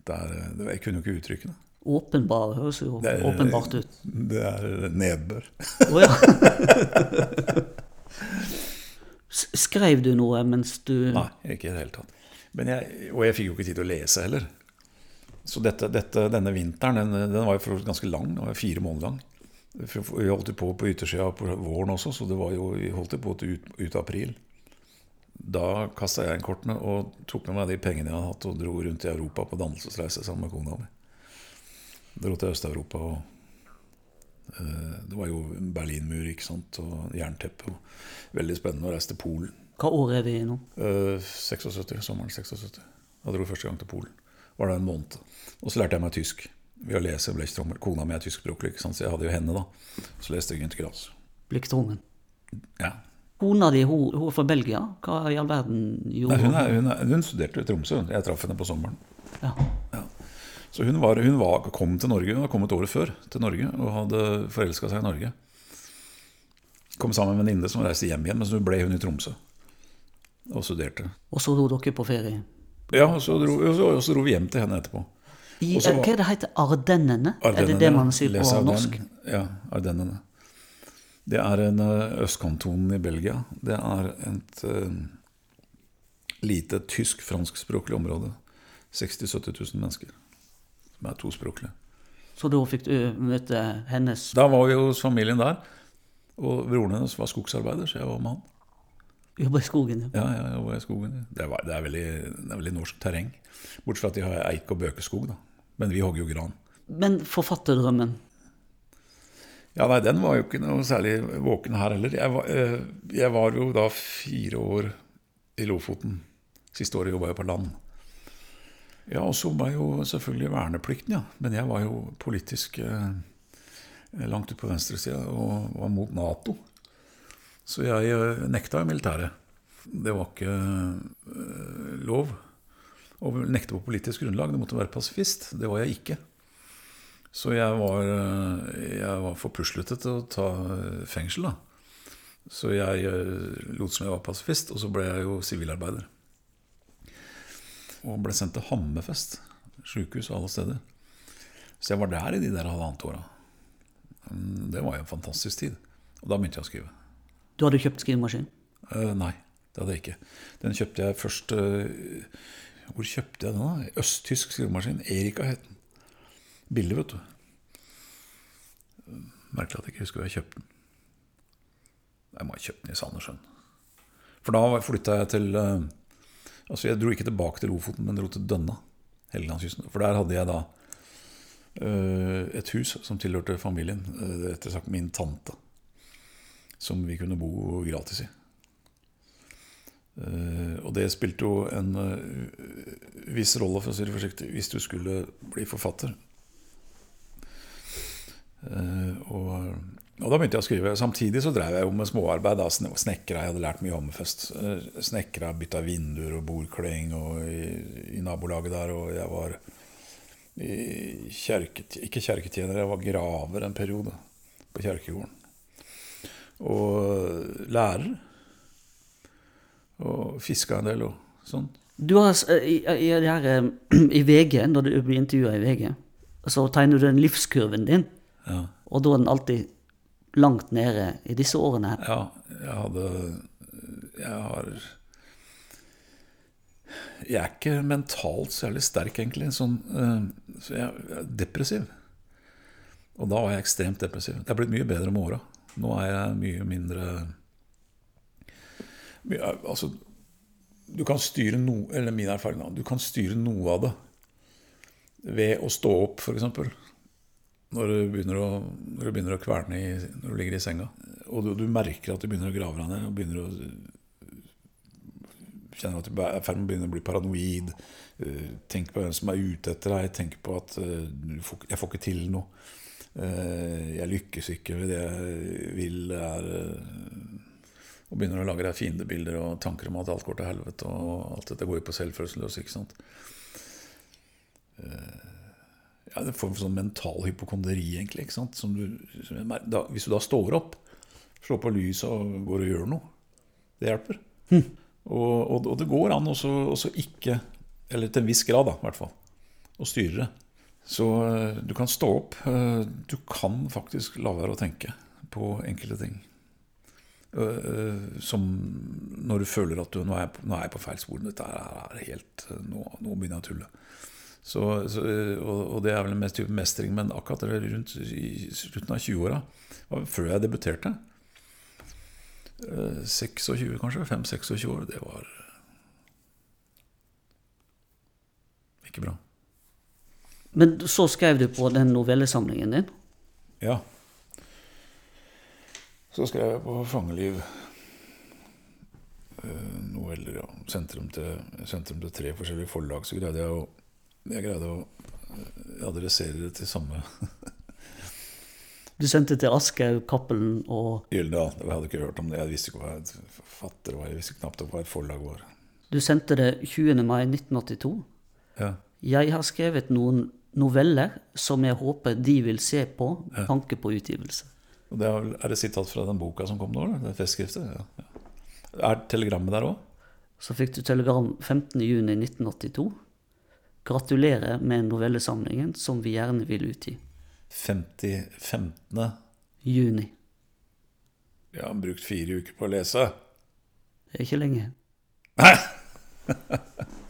det er, det, jeg kunne jo ikke uttrykkene. Åpenbar høres jo er, åpenbart ut. Det er nedbør. Oh, ja. [laughs] Skrev du noe mens du Nei, ikke i det hele tatt. Jeg, og jeg fikk jo ikke tid til å lese heller. Så dette, dette, denne vinteren den, den var jo ganske lang. Den var fire måneder lang. Vi holdt på på yttersida på våren også, så det var jo, vi holdt på til ut, ut april da kasta jeg inn kortene og tok med meg de pengene jeg hadde hatt, og dro rundt i Europa på dannelsesreise sammen med kona mi. Dro til Øst-Europa og Eh, Det var jo Berlinmur ikke sant? og jernteppe. og Veldig spennende å reise til Polen. Hva år er vi i nå? Eh, 76, Sommeren 76. Da dro jeg første gang til Polen. Var det en måned. Og så lærte jeg meg tysk. Ved å lese Blechtrommel. Kona mi er tyskspråklig, så jeg hadde jo henne, da. Så leste jeg Günter Grass. Blikktrungen. Ja. Kona di hun, hun er fra Belgia. Hva i all verden Nei, gjorde hun, er, hun, er, hun studerte i Tromsø. Jeg traff henne på sommeren. Ja. Så hun, var, hun var, kom til Norge, hun hadde kommet året før til Norge og hadde forelska seg i Norge. Kom sammen med en venninne som reiste hjem igjen, men så ble hun i Tromsø og studerte. Og så dro dere på ferie. Ja, og så dro, og så, og så dro vi hjem til henne etterpå. I, eh, var- hva er det heter Ardennene? er det det man sier på Ardennes. norsk? Ja, Ardennene. Det er en eh, østkanton i Belgia. Det er et uh, lite tysk-franskspråklig område. 60 000-70 000 mennesker som er tospråklige. Så da fikk du møte hennes Da var vi hos familien der. Og broren hennes var skogsarbeider, så jeg var med han. Jobba i skogen. Ja. Ja, ja, i skogen. Det, var, det, er veldig, det er veldig norsk terreng. Bortsett fra at de har eik- og bøkeskog, da. Men vi hogger jo gran. Men forfatterdrømmen Ja, nei, den var jo ikke noe særlig våken her heller. Jeg var, eh, jeg var jo da fire år i Lofoten. Siste året jobba jeg på land. Ja, og så var jo selvfølgelig verneplikten, ja. Men jeg var jo politisk eh, langt ute på venstresida og var mot Nato. Så jeg eh, nekta i militæret. Det var ikke eh, lov å nekte på politisk grunnlag. Det måtte være pasifist. Det var jeg ikke. Så jeg var, eh, jeg var for puslete til å ta fengsel, da. Så jeg lot som jeg var pasifist, og så ble jeg jo sivilarbeider. Og ble sendt til Hammerfest sjukehus alle steder. Så jeg var der i de der halvannet åra. Mm, Det var jo en fantastisk tid. Og da begynte jeg å skrive. Du hadde kjøpt skrivemaskin? Uh, nei, det hadde jeg ikke. Den kjøpte jeg først uh, Hvor kjøpte jeg den? da? Østtysk skrivemaskin. Erika het den. Billig, vet du. Merkelig at jeg ikke husker hvor jeg kjøpte den. Jeg må ha kjøpt den i Sandnessjøen. For da flytta jeg til uh, Altså, jeg dro ikke tilbake til Lofoten, men dro til Dønna. Helgelandskysten. For der hadde jeg da eh, et hus som tilhørte familien. eh, og slett min tante. Som vi kunne bo gratis i. Eh, og det spilte jo en eh, viss rolle, for å si det forsiktig, hvis du skulle bli forfatter. Eh, og, og da begynte jeg å skrive. Samtidig så drev jeg jo med småarbeid. da, snekkere. Jeg hadde lært mye om først. Snekra, bytta vinduer og bordkling og i, i nabolaget der. Og jeg var kjerket, ikke kjerketjener, jeg var graver en periode på kjerkegården. Og lærer. Og fiska en del og sånn. Du har i, i, her, eh, I VG, når du blir intervjua i VG, så tegner du den livskurven din, Ja. og da er den alltid langt nede i disse årene her. Ja, jeg hadde Jeg har Jeg er ikke mentalt særlig sterk, egentlig. Sånn, eh, så jeg er depressiv. Og da var jeg ekstremt depressiv. Det er blitt mye bedre med åra. Nå er jeg mye mindre Altså, du kan styre noe Eller min erfaring, da. Du kan styre noe av det ved å stå opp, f.eks. Når når du begynner å kverne i, når du ligger i senga. Og du, du merker at du begynner å grave deg ned. Og begynner å Kjenner at du er i ferd med å begynne å bli paranoid. eh, Tenk på hvem som er ute etter deg. Tenk på at får, jeg får ikke til noe. Eh, Jeg lykkes ikke med det jeg vil. Er eh, Og begynner å lage deg fiendebilder og tanker om at alt går til helvete. Og alt dette går jo på selvfølelse løs. ikke sant? ja, det er en form for sånn mental hypokonderi, egentlig. ikke sant? Som du, som da, hvis du da står opp, slår på lyset og går og gjør noe, det hjelper. Og, og, og det går an også, også ikke, eller til en viss grad, da, i hvert fall, å styre det. Så eh, du kan stå opp. eh, Du kan faktisk la være å tenke på enkelte ting. Eh, Som når du føler at du, nå er jeg på, nå er jeg på feil spor. Dette er helt, nå, nå begynner jeg å tulle. Så, så, og, og det er vel en type mestring, men akkurat rundt i slutten av 20-åra, før jeg debuterte eh, 26 kanskje, 5-26 år, det var ikke bra. Men så skrev du på den novellesamlingen din. Ja. Så skrev jeg på Fangeliv eh, noveller. Ja. Sentrum til, sentrum til tre forskjellige forlag. Så greide jeg å, jeg greide å eh, adressere det til samme [laughs] Du sendte til Aschehoug, Cappelen og Gyldendal. Jeg hadde ikke hørt om det. Jeg visste ikke hva et forfatter var. Jeg visste knapt hva et forlag var. Du sendte det 20. mai 1982. Ja. Jeg har skrevet noen noveller som jeg håper de vil se på med tanke på utgivelse. Det er, er det sitat fra den boka som kom nå? eller? Det festskriftet? Ja. ja. Er telegrammet der òg? Så fikk du telegram 15.6.1982. Gratulerer med novellesamlingen som vi gjerne vil utgi. 50 15. Juni. Vi har brukt fire uker på å lese. Det er ikke lenge. [laughs]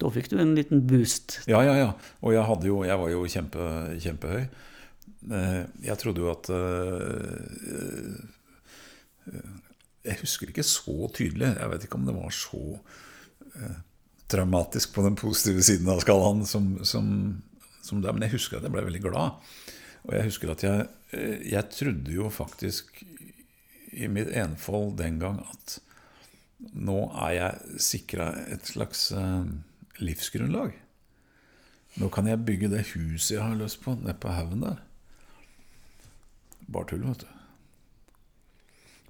Da fikk du en liten boost. Ja, ja, ja. Og jeg, jo, jeg var jo kjempe, kjempehøy. Eh, Jeg trodde jo at eh, eh, Jeg husker ikke så tydelig. Jeg vet ikke om det var så traumatisk på den positive siden av skalaen som, som, som det. Men jeg husker at jeg ble veldig glad. Og jeg husker at jeg, jeg trodde jo faktisk i mitt enfold den gang at nå er jeg sikra et slags livsgrunnlag. Nå kan jeg bygge det huset jeg har lyst på, nede på haugen der. Bare tull, vet du.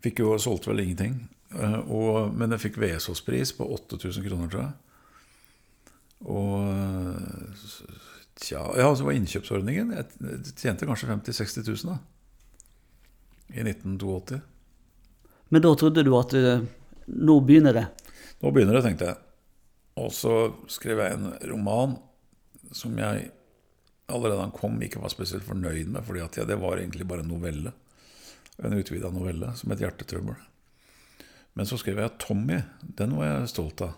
Fikk jo solgt vel ingenting. eh, Og, men jeg fikk Vesaas-pris på 8000 kroner, tror jeg. Og eh, tja, ja, så var innkjøpsordningen Jeg tjente kanskje 50 000-60 000 da. I 1982. Men da trodde du at eh, nå begynner det. Nå begynner det, tenkte jeg. Og så skrev jeg en roman som jeg allerede den kom, ikke var spesielt fornøyd med, fordi ja, det var egentlig bare en novelle. En utvida novelle som het 'Hjertetrøbbel'. Men så skrev jeg 'Tommy'. Den var jeg stolt av.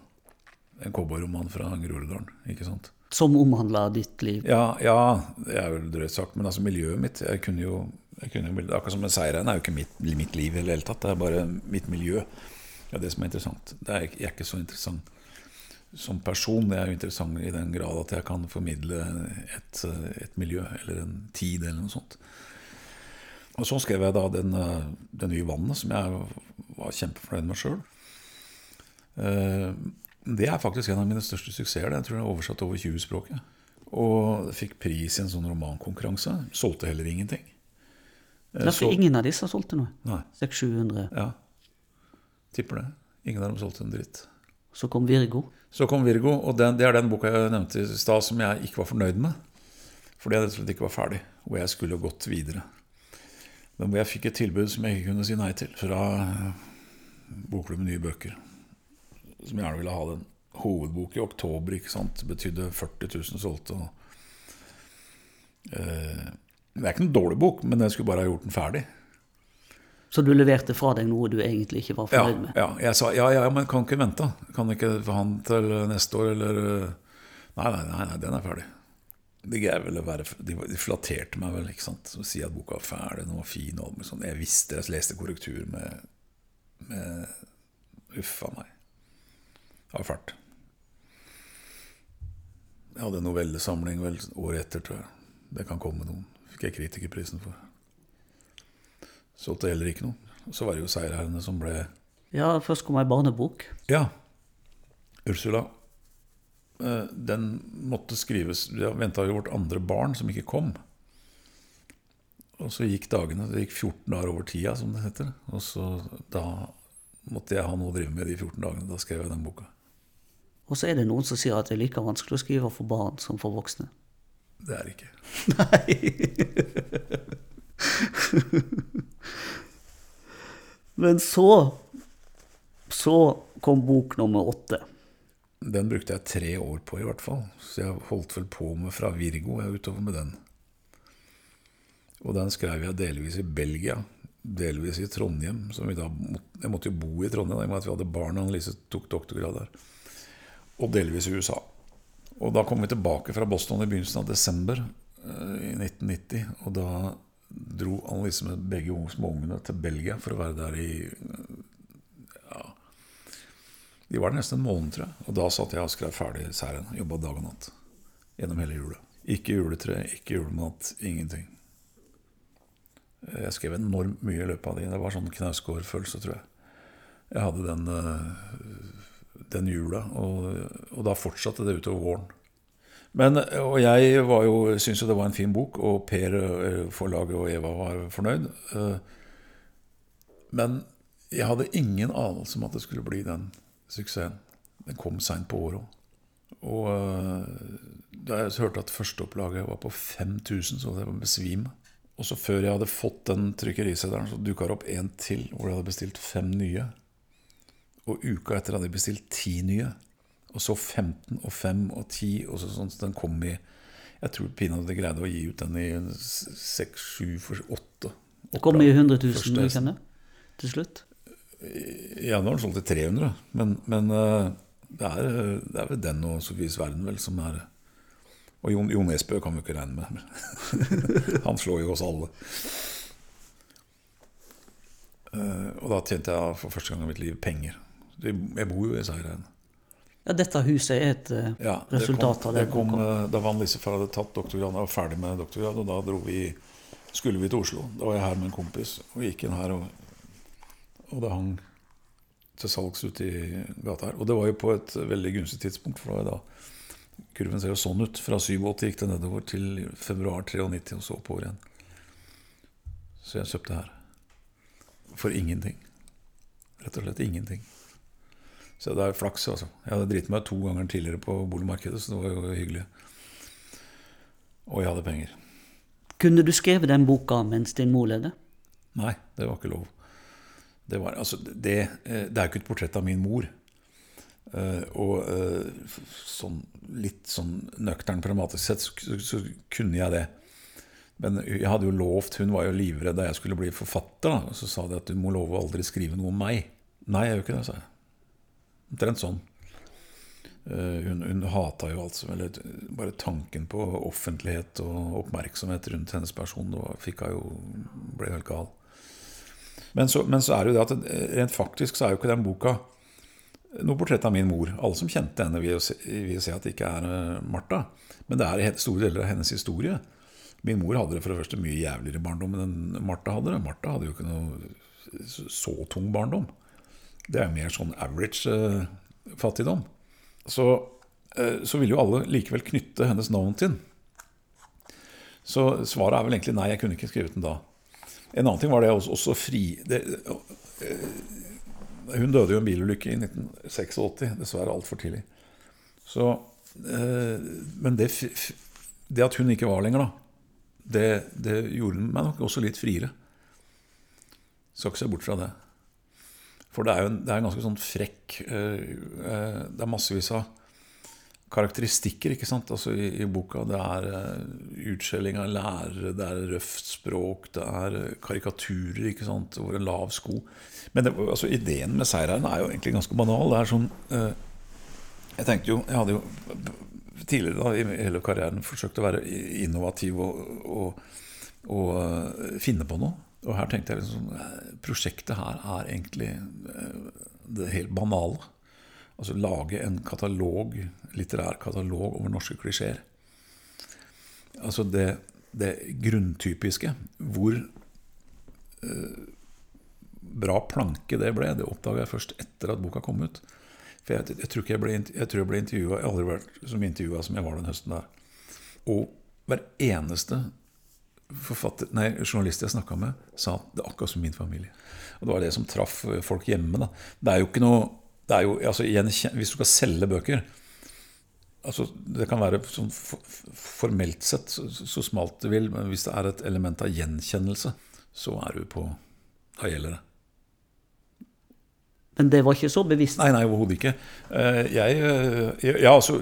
En cowboyroman fra Groruddalen. ikke sant? Som omhandla ditt liv. Ja, ja, det er vel drøyt sagt, men altså miljøet mitt jeg kunne jo, jeg kunne jo Akkurat som en seieren er jo ikke mitt, mitt liv i det hele tatt, det er bare mitt miljø. Det er det som er interessant. Det er, jeg er ikke så interessant som person. Jeg er jo interessant i den grad at jeg kan formidle et, et miljø eller en tid eller noe sånt. Og så skrev jeg da den, den nye vannet, som jeg var kjempefornøyd med sjøl. Det er faktisk en av mine største suksesser. Jeg tror jeg er oversatt over 20 språk. jeg. Og fikk pris i en sånn romankonkurranse. Solgte heller ingenting. Det Derfor så- ingen av disse solgte noe. Nei. 600-700. Ja. Tipper det. Ingen av dem solgte en dritt. Så kom Virgo. Så kom Virgo, og den, det er den boka jeg nevnte i stad som jeg ikke var fornøyd med. Fordi jeg rett og slett ikke var ferdig, og jeg skulle gått videre. Men hvor jeg fikk et tilbud som jeg ikke kunne si nei til, fra eh, Bokklubben Nye Bøker. Som gjerne ville ha den. Hovedbok i oktober, ikke sant. Betydde 40 000 solgte. Og, eh, det er ikke noen dårlig bok, men jeg skulle bare ha gjort den ferdig. Så du leverte fra deg noe du egentlig ikke var Ja, fornøyd med. ja, jeg sa ja, ja, men kan ikke vente. Kan ikke forhandle han til neste år, eller uh, Nei, nei, nei, nei den er ferdig. De, greier vel å være, de, flatterte meg vel, ikke sant. Si at boka var ferdig, den var fin og sånt. Jeg visste, jeg leste korrektur med, med Uff a meg. Det var fælt. Jeg hadde en novellesamling vel året etter, tror jeg. Det kan komme noen. Fikk jeg kritikerprisen for. Solgte heller ikke noe. Og så var det jo seierherrene som ble Ja, først kom ei barnebok. Ja. Ursula. Eh, Den måtte skrives Vi venta jo vårt andre barn, som ikke kom. Og så gikk dagene. Det gikk 14 dager over tida, som det heter. Og så da måtte jeg ha noe å drive med de 14 dagene. Da skrev jeg den boka. Og så er det noen som sier at det er like vanskelig å skrive for barn som for voksne. Det er det ikke. [laughs] [laughs] Men så Så kom bok nummer åtte. Den brukte jeg tre år på, i hvert fall. Så jeg holdt vel på med fra Virgo jeg er utover med den. Og den skrev jeg delvis i Belgia, delvis i Trondheim. Da, jeg måtte jo bo i Trondheim i og med at vi hadde barn. Annelise tok doktorgrad der. Og delvis i USA. Og da kom vi tilbake fra Boston i begynnelsen av desember eh, i 1990. Og da dro Annelise med begge småungene til Belgia for å være der i ja, De var der nesten en måned, tror jeg. Og da satt jeg og skrev ferdig serien. Jobba dag og natt. Gjennom hele jula. Ikke juletre, ikke julemat, ingenting. Jeg skrev enormt mye i løpet av de. Det var sånn knausgård-følelse, tror jeg. Jeg hadde den, eh, den jula, og, og da fortsatte det utover våren. Men, og jeg var jo, syntes jo det var en fin bok, og Per, eh, forlaget og Eva var fornøyd. Eh, Men jeg hadde ingen anelse om at det skulle bli den suksessen. Den kom seint på året òg. Og eh, da jeg hørte at førsteopplaget var på 5000, så det var besvime. Og så før jeg hadde fått den trykkeriseddelen, så dukka det opp en til hvor jeg hadde bestilt fem nye. Og uka etter hadde jeg bestilt ti nye. Og så 15 og 5 og 10. Og så, sånn, så den kom i Jeg tror pinadø greide å gi ut den i 6, 7, 8. Kom i 100 000 Første- kjenner, til slutt. Ja, nå har den solgt til 300, men, men eh, det, er, det er vel den og Sofies verden vel som er Og Jon, Jon Esbø kan vi ikke regne med. [laughs] Han slår jo oss alle. Eh, Og da tjente jeg for første gang i mitt liv penger. Jeg bor jo i Seireien. Ja, dette huset er et eh, Ja, resultat av det. det kom, eh, Da var Lissefar hadde tatt doktorgrad, og var ferdig med doktorgrad, og da dro vi, skulle vi til Oslo. Da var jeg her med en kompis og gikk inn her, og, og det hang til salgs ute i gata her. Og det var jo på et veldig gunstig tidspunkt, for da kurven ser jo sånn ut. Fra 87 gikk det nedover til februar 93, og så oppover igjen. Så jeg kjøpte her. For ingenting. Rett og slett ingenting. Så det er flaks, altså. Jeg hadde driti meg to ganger tidligere på boligmarkedet, så det var jo hyggelig. Og jeg hadde penger. Kunne du skrevet den boka mens din mor levde? Nei, det var ikke lov. Det, var, altså, det, eh, det er jo ikke et portrett av min mor. Uh, og uh, sånn, litt sånn nøktern pragmatisk sett så, så, så kunne jeg det. Men jeg hadde jo lovt, hun var jo livredd da jeg skulle bli forfatter. Da, og så sa de at du må love å aldri skrive noe om meg. Nei, jeg gjør ikke det, sa jeg. Omtrent sånn. Eh, hun, hun hata jo alt som Bare tanken på offentlighet og oppmerksomhet rundt hennes person det var, fikk hun jo, ble helt gal. Men så, men så er det jo det at rent faktisk så er jo ikke den boka noe portrett av min mor. Alle som kjente henne, vil jo se, vil se at det ikke er eh, Martha. Men det er store deler av hennes historie. Min mor hadde det for det første mye jævligere barndom enn Martha hadde det. Martha hadde jo ikke noe så tung barndom. Det er mer sånn average eh, fattigdom. Så, eh, så vil jo alle likevel knytte hennes navn til den. Så svaret er vel egentlig nei, jeg kunne ikke skrevet den da. En annen ting var det også, også fri det, eh, Hun døde jo i en bilulykke i 1986, dessverre altfor tidlig. Så, eh, men det, det at hun ikke var lenger, da, det, det gjorde meg nok også litt friere. Skal ikke se bort fra det. For det er jo en, det er en ganske sånn frekk eh, eh, Det er massevis av karakteristikker ikke sant? Altså i, i boka. Det er uh, utskjelling av lærere, det er røft språk, det er eh, karikaturer ikke sant? over en lav sko. Men det, altså, ideen med seireren er jo egentlig ganske banal. Det er sånn eh, Jeg tenkte jo Jeg hadde jo tidligere da, i hele karrieren forsøkt å være innovativ og, og, og eh, finne på noe. Og her tenkte jeg liksom eh, Prosjektet her er egentlig eh, det helt banale. Altså lage en katalog, litterær katalog over norske klisjeer. Altså det, det grunntypiske. Hvor eh, bra planke det ble, det oppdaga jeg først etter at boka kom ut. For jeg, jeg tror jeg ble, jeg tror jeg ble intervjua Jeg har aldri vært som intervjua som jeg var den høsten der. Og hver eneste forfatter, nei, journalist jeg snakka med, sa at det er akkurat som min familie. Og det var det som traff folk hjemme. Da. Det er jo ikke noe det er jo, altså, igjen, Hvis du skal selge bøker altså, Det kan være sånn formelt sett så, så smalt det vil, men hvis det er et element av gjenkjennelse, så er du på Da gjelder det. Men det var ikke så bevisst. Nei, nei, overhodet ikke. Eh, Jeg, eh, ja, altså,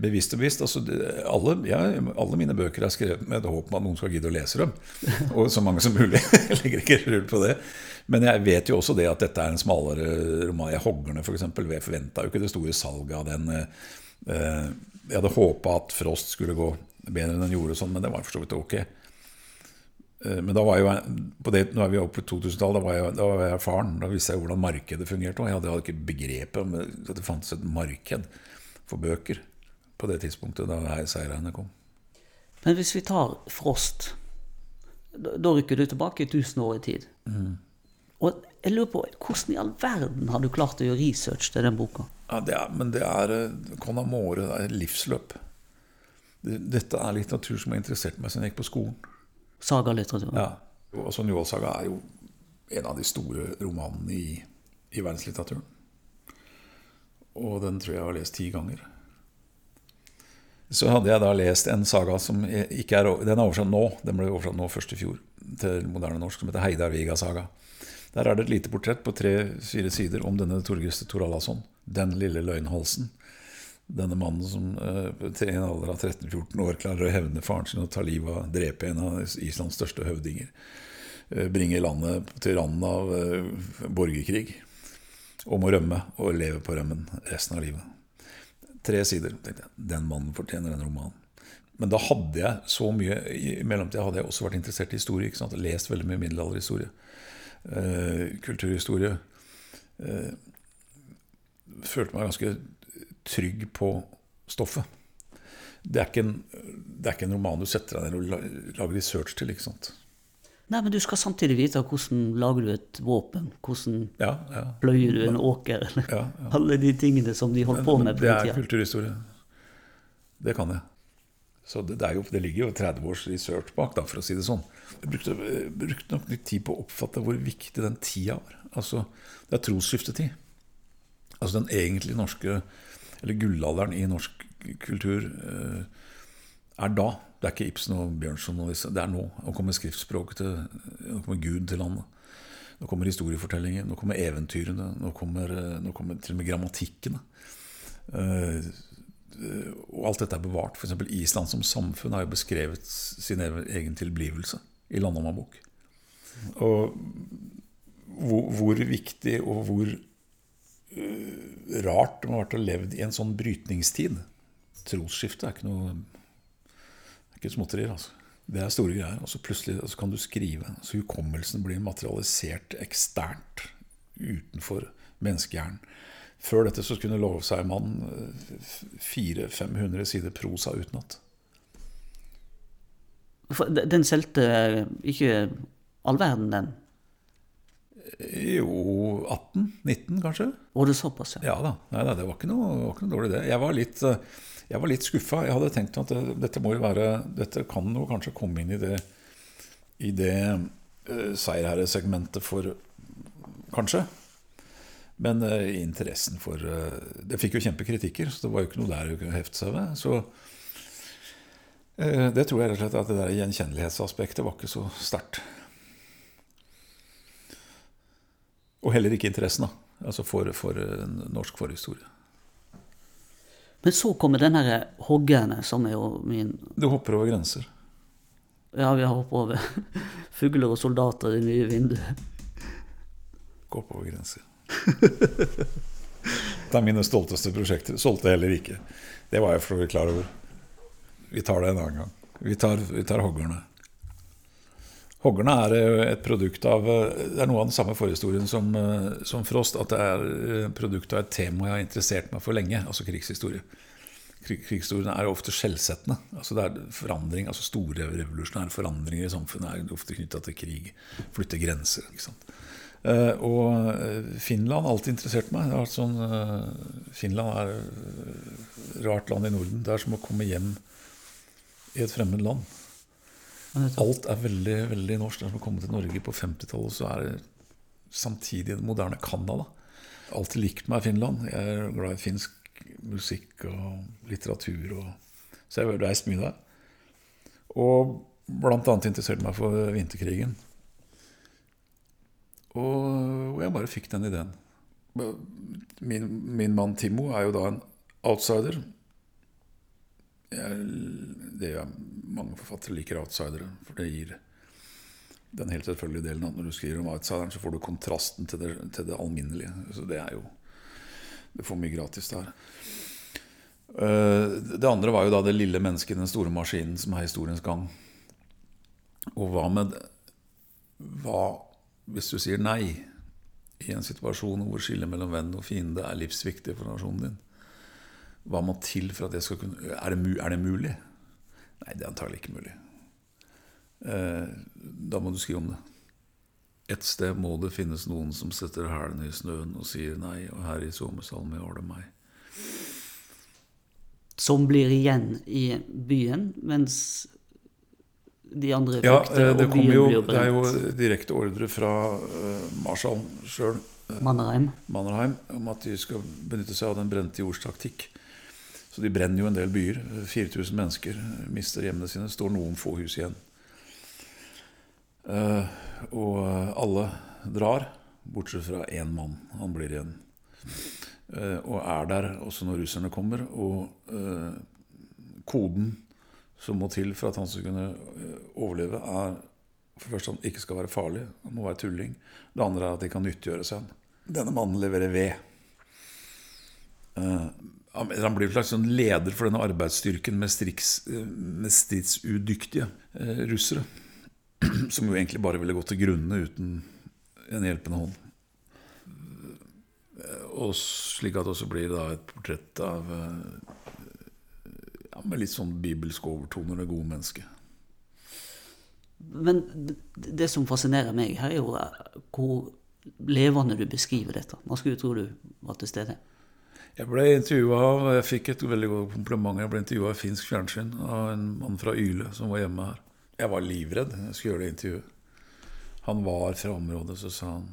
bevisst og bevisst. Altså, alle, ja, alle mine bøker er skrevet med et håp om at noen skal gidde å lese dem. [laughs] Og så mange som mulig. [laughs] Jeg legger ikke skjul på det. Men jeg vet jo også det at dette er en smalere roman. Jeg 'Hoggerne', f.eks. Jeg forventa jo ikke det store salget av den. Eh, Jeg hadde håpa at Frost skulle gå bedre enn den gjorde, sånn, men det var for så vidt ok. Eh, Men da var jeg jo, på det, nå er vi oppe på 2000-tallet, da, var jeg- da var jeg erfaren. Da visste jeg hvordan markedet fungerte. Og jeg hadde, ikke begrepet om at det fantes et marked for bøker på det tidspunktet da seirene kom. Men hvis vi tar Frost Da da rykker du tilbake i 1000 år i tid. Og jeg lurer på, hvordan i all verden har du klart å gjøre research til den boka? Ja, det er, men det er eh, Con Amore, det er livsløp. Dette er litteratur som har interessert meg siden jeg gikk på skolen. Sagalitteratur. Ja. Og altså, Njål Saga er jo en av de store romanene i, i verdenslitteraturen. Og den tror jeg jeg har lest ti ganger. Så hadde jeg da lest en saga som ikke er Den er oversatt nå. Den ble oversatt nå først i fjor til moderne norsk, som heter Heidar Viga-saga. Der er det et lite portrett på tre-fire sider om denne Torgeste Torallasson. Den lille løgnhalsen. Denne mannen som eh, til en alder av 13-14 år klarer å hevne faren sin og ta livet av, drepe en av Islands største høvdinger. Eh, Bringe landet til randen av eh, borgerkrig. Om å rømme og leve på rømmen resten av livet. Tre sider. tenkte jeg, Den mannen fortjener en roman. Men da hadde jeg så mye I mellomtida hadde jeg også vært interessert i historie. ikke sant? Lest veldig mye middelalderhistorie. Kulturhistorie. Følte meg ganske trygg på stoffet. Det er, ikke en, det er ikke en roman du setter deg ned og lager research til. ikke sant? Nei, men du skal samtidig vite hvordan lager du et våpen. Hvordan Ja, ja. pløyer du en åker. eller ja, ja. Alle de tingene som de holdt på med på det er kulturhistorie. Det kan jeg. Så det, det, er jo, det ligger jo 30 års research bak, da, for å si det sånn. Jeg brukte, jeg brukte nok litt tid på å oppfatte hvor viktig den tida var. Altså, Det er trosskiftetid. Altså den egentlige norske Eller gullalderen i norsk kultur eh, er da. Det er ikke Ibsen og Bjørnson og disse. Det er nå. Nå kommer skriftspråket til Nå kommer Gud til landet. Nå kommer historiefortellinger, nå kommer eventyrene, nå kommer, eh, nå kommer til og med grammatikkene. Eh, og alt dette er bevart. F.eks. Island som samfunn har jo beskrevet sin egen tilblivelse i Landhammer bok. Og hvor, hvor viktig og hvor rart det må ha vært å leve i en sånn brytningstid. Trosskifte er ikke noe det er ikke småtterier. Altså. Det er store greier. Og så plutselig så kan du skrive. Så hukommelsen blir materialisert eksternt utenfor menneskehjernen. Før dette så kunne love seg en mann 400-500 sider prosa utenat. Den solgte ikke all verden, den. Jo 18-19, kanskje? Var det såpass, ja? Ja da. Nei, nei, det var ikke noe, var ikke noe dårlig, det. Jeg var litt, eh, jeg var litt skuffa. Jeg hadde tenkt at det, dette må jo være Dette kan jo kanskje komme inn i det I det uh, seierherresegmentet for Kanskje. Men uh, interessen for uh, Det fikk jo kjempekritikker, så det var jo ikke noe der å hefte seg ved. Så uh, det tror jeg rett og slett at det der gjenkjennelighetsaspektet var ikke så sterkt. Og heller ikke interessen, da. Altså for, for eh, norsk forhistorie. Men så kommer den her hoggerne, som er jo min Du hopper over grenser. Ja, vi har hoppet over [laughs] fugler og soldater i nye vinduet. Gå på over grenser. Det er mine stolteste prosjekter. Solgte heller ikke. Det var jeg for så vidt klar over. Vi tar det en annen gang. Vi tar, vi tar hoggerne. Hoggerne er eh, et produkt av eh, Det er noe av den samme forhistorien som, eh, som Frost. At det er produkt av et tema jeg har interessert meg for lenge, altså krigshistorie. Krig- Krigshistorien er ofte skjellsettende. Altså det er forandring, altså Store revolusjonære forandringer i samfunnet er ofte knytta til krig. Flytte grenser. ikke sant? Og Finland har alltid interessert meg. Sånn, Finland er et rart land i Norden. Det er som å komme hjem i et fremmed land. Alt er veldig veldig norsk. Når som å komme til Norge på 50-tallet, så er det samtidig det moderne Canada. Alltid likt meg Finland. Jeg er glad i finsk musikk og litteratur. Og, så jeg har reist mye der. Og blant annet interessert meg for vinterkrigen. Og jeg bare fikk den ideen. Min, min mann Timo er jo da en outsider. Jeg, det er Mange forfattere liker outsidere, for det gir den helt selvfølgelige delen at når du skriver om outsideren, så får du kontrasten til det, til det alminnelige. Så det er jo Du får mye gratis der. Eh, Det andre var jo da det lille mennesket i den store maskinen som er historiens gang. Og hva med Hva hvis du sier nei i en situasjon hvor skillet mellom venn og fiende er livsviktig for nasjonen din? Hva må til for at jeg skal kunne Er det, er det mulig? Nei, det er antagelig ikke mulig. Eh, da må du skrive om det. Et sted må det finnes noen som setter hælene i snøen og sier nei, og her i sommersalmen var det meg. Som blir igjen i byen, mens de andre flykter, ja, det, og byen jo, blir det er jo direkte ordre fra uh, Marshall sjøl, Mannerheim. Mannerheim, om at de skal benytte seg av den brente jords taktikk. Så de brenner jo en del byer. 4000 mennesker mister hjemmene sine. Står noen få hus igjen. Eh, og alle drar, bortsett fra én mann. Han blir igjen. Eh, og er der også når russerne kommer. Og eh, koden som må til for at han skal kunne overleve, er for det første at han ikke skal være farlig. Han må være tulling. Det andre er at de kan nyttiggjøre seg. Denne mannen leverer ved. Han blir en slags sånn leder for denne arbeidsstyrken med, striks, eh, med stridsudyktige eh, russere. [clears throat] Som jo egentlig bare ville gått til grunne uten en hjelpende hånd. Eh, Og slik at det også blir da et portrett av ja, Med litt sånn bibelske overtoner, det gode mennesket. Men det, som fascinerer meg her, er jo hvor levende du beskriver dette. Man skulle tro du var til stede. Jeg ble intervjua av Jeg fikk et veldig godt kompliment. Jeg ble intervjua i finsk fjernsyn av en mann fra Yle som var hjemme her. Jeg var livredd. Jeg skulle gjøre det intervjuet. Han var fra området, så sa han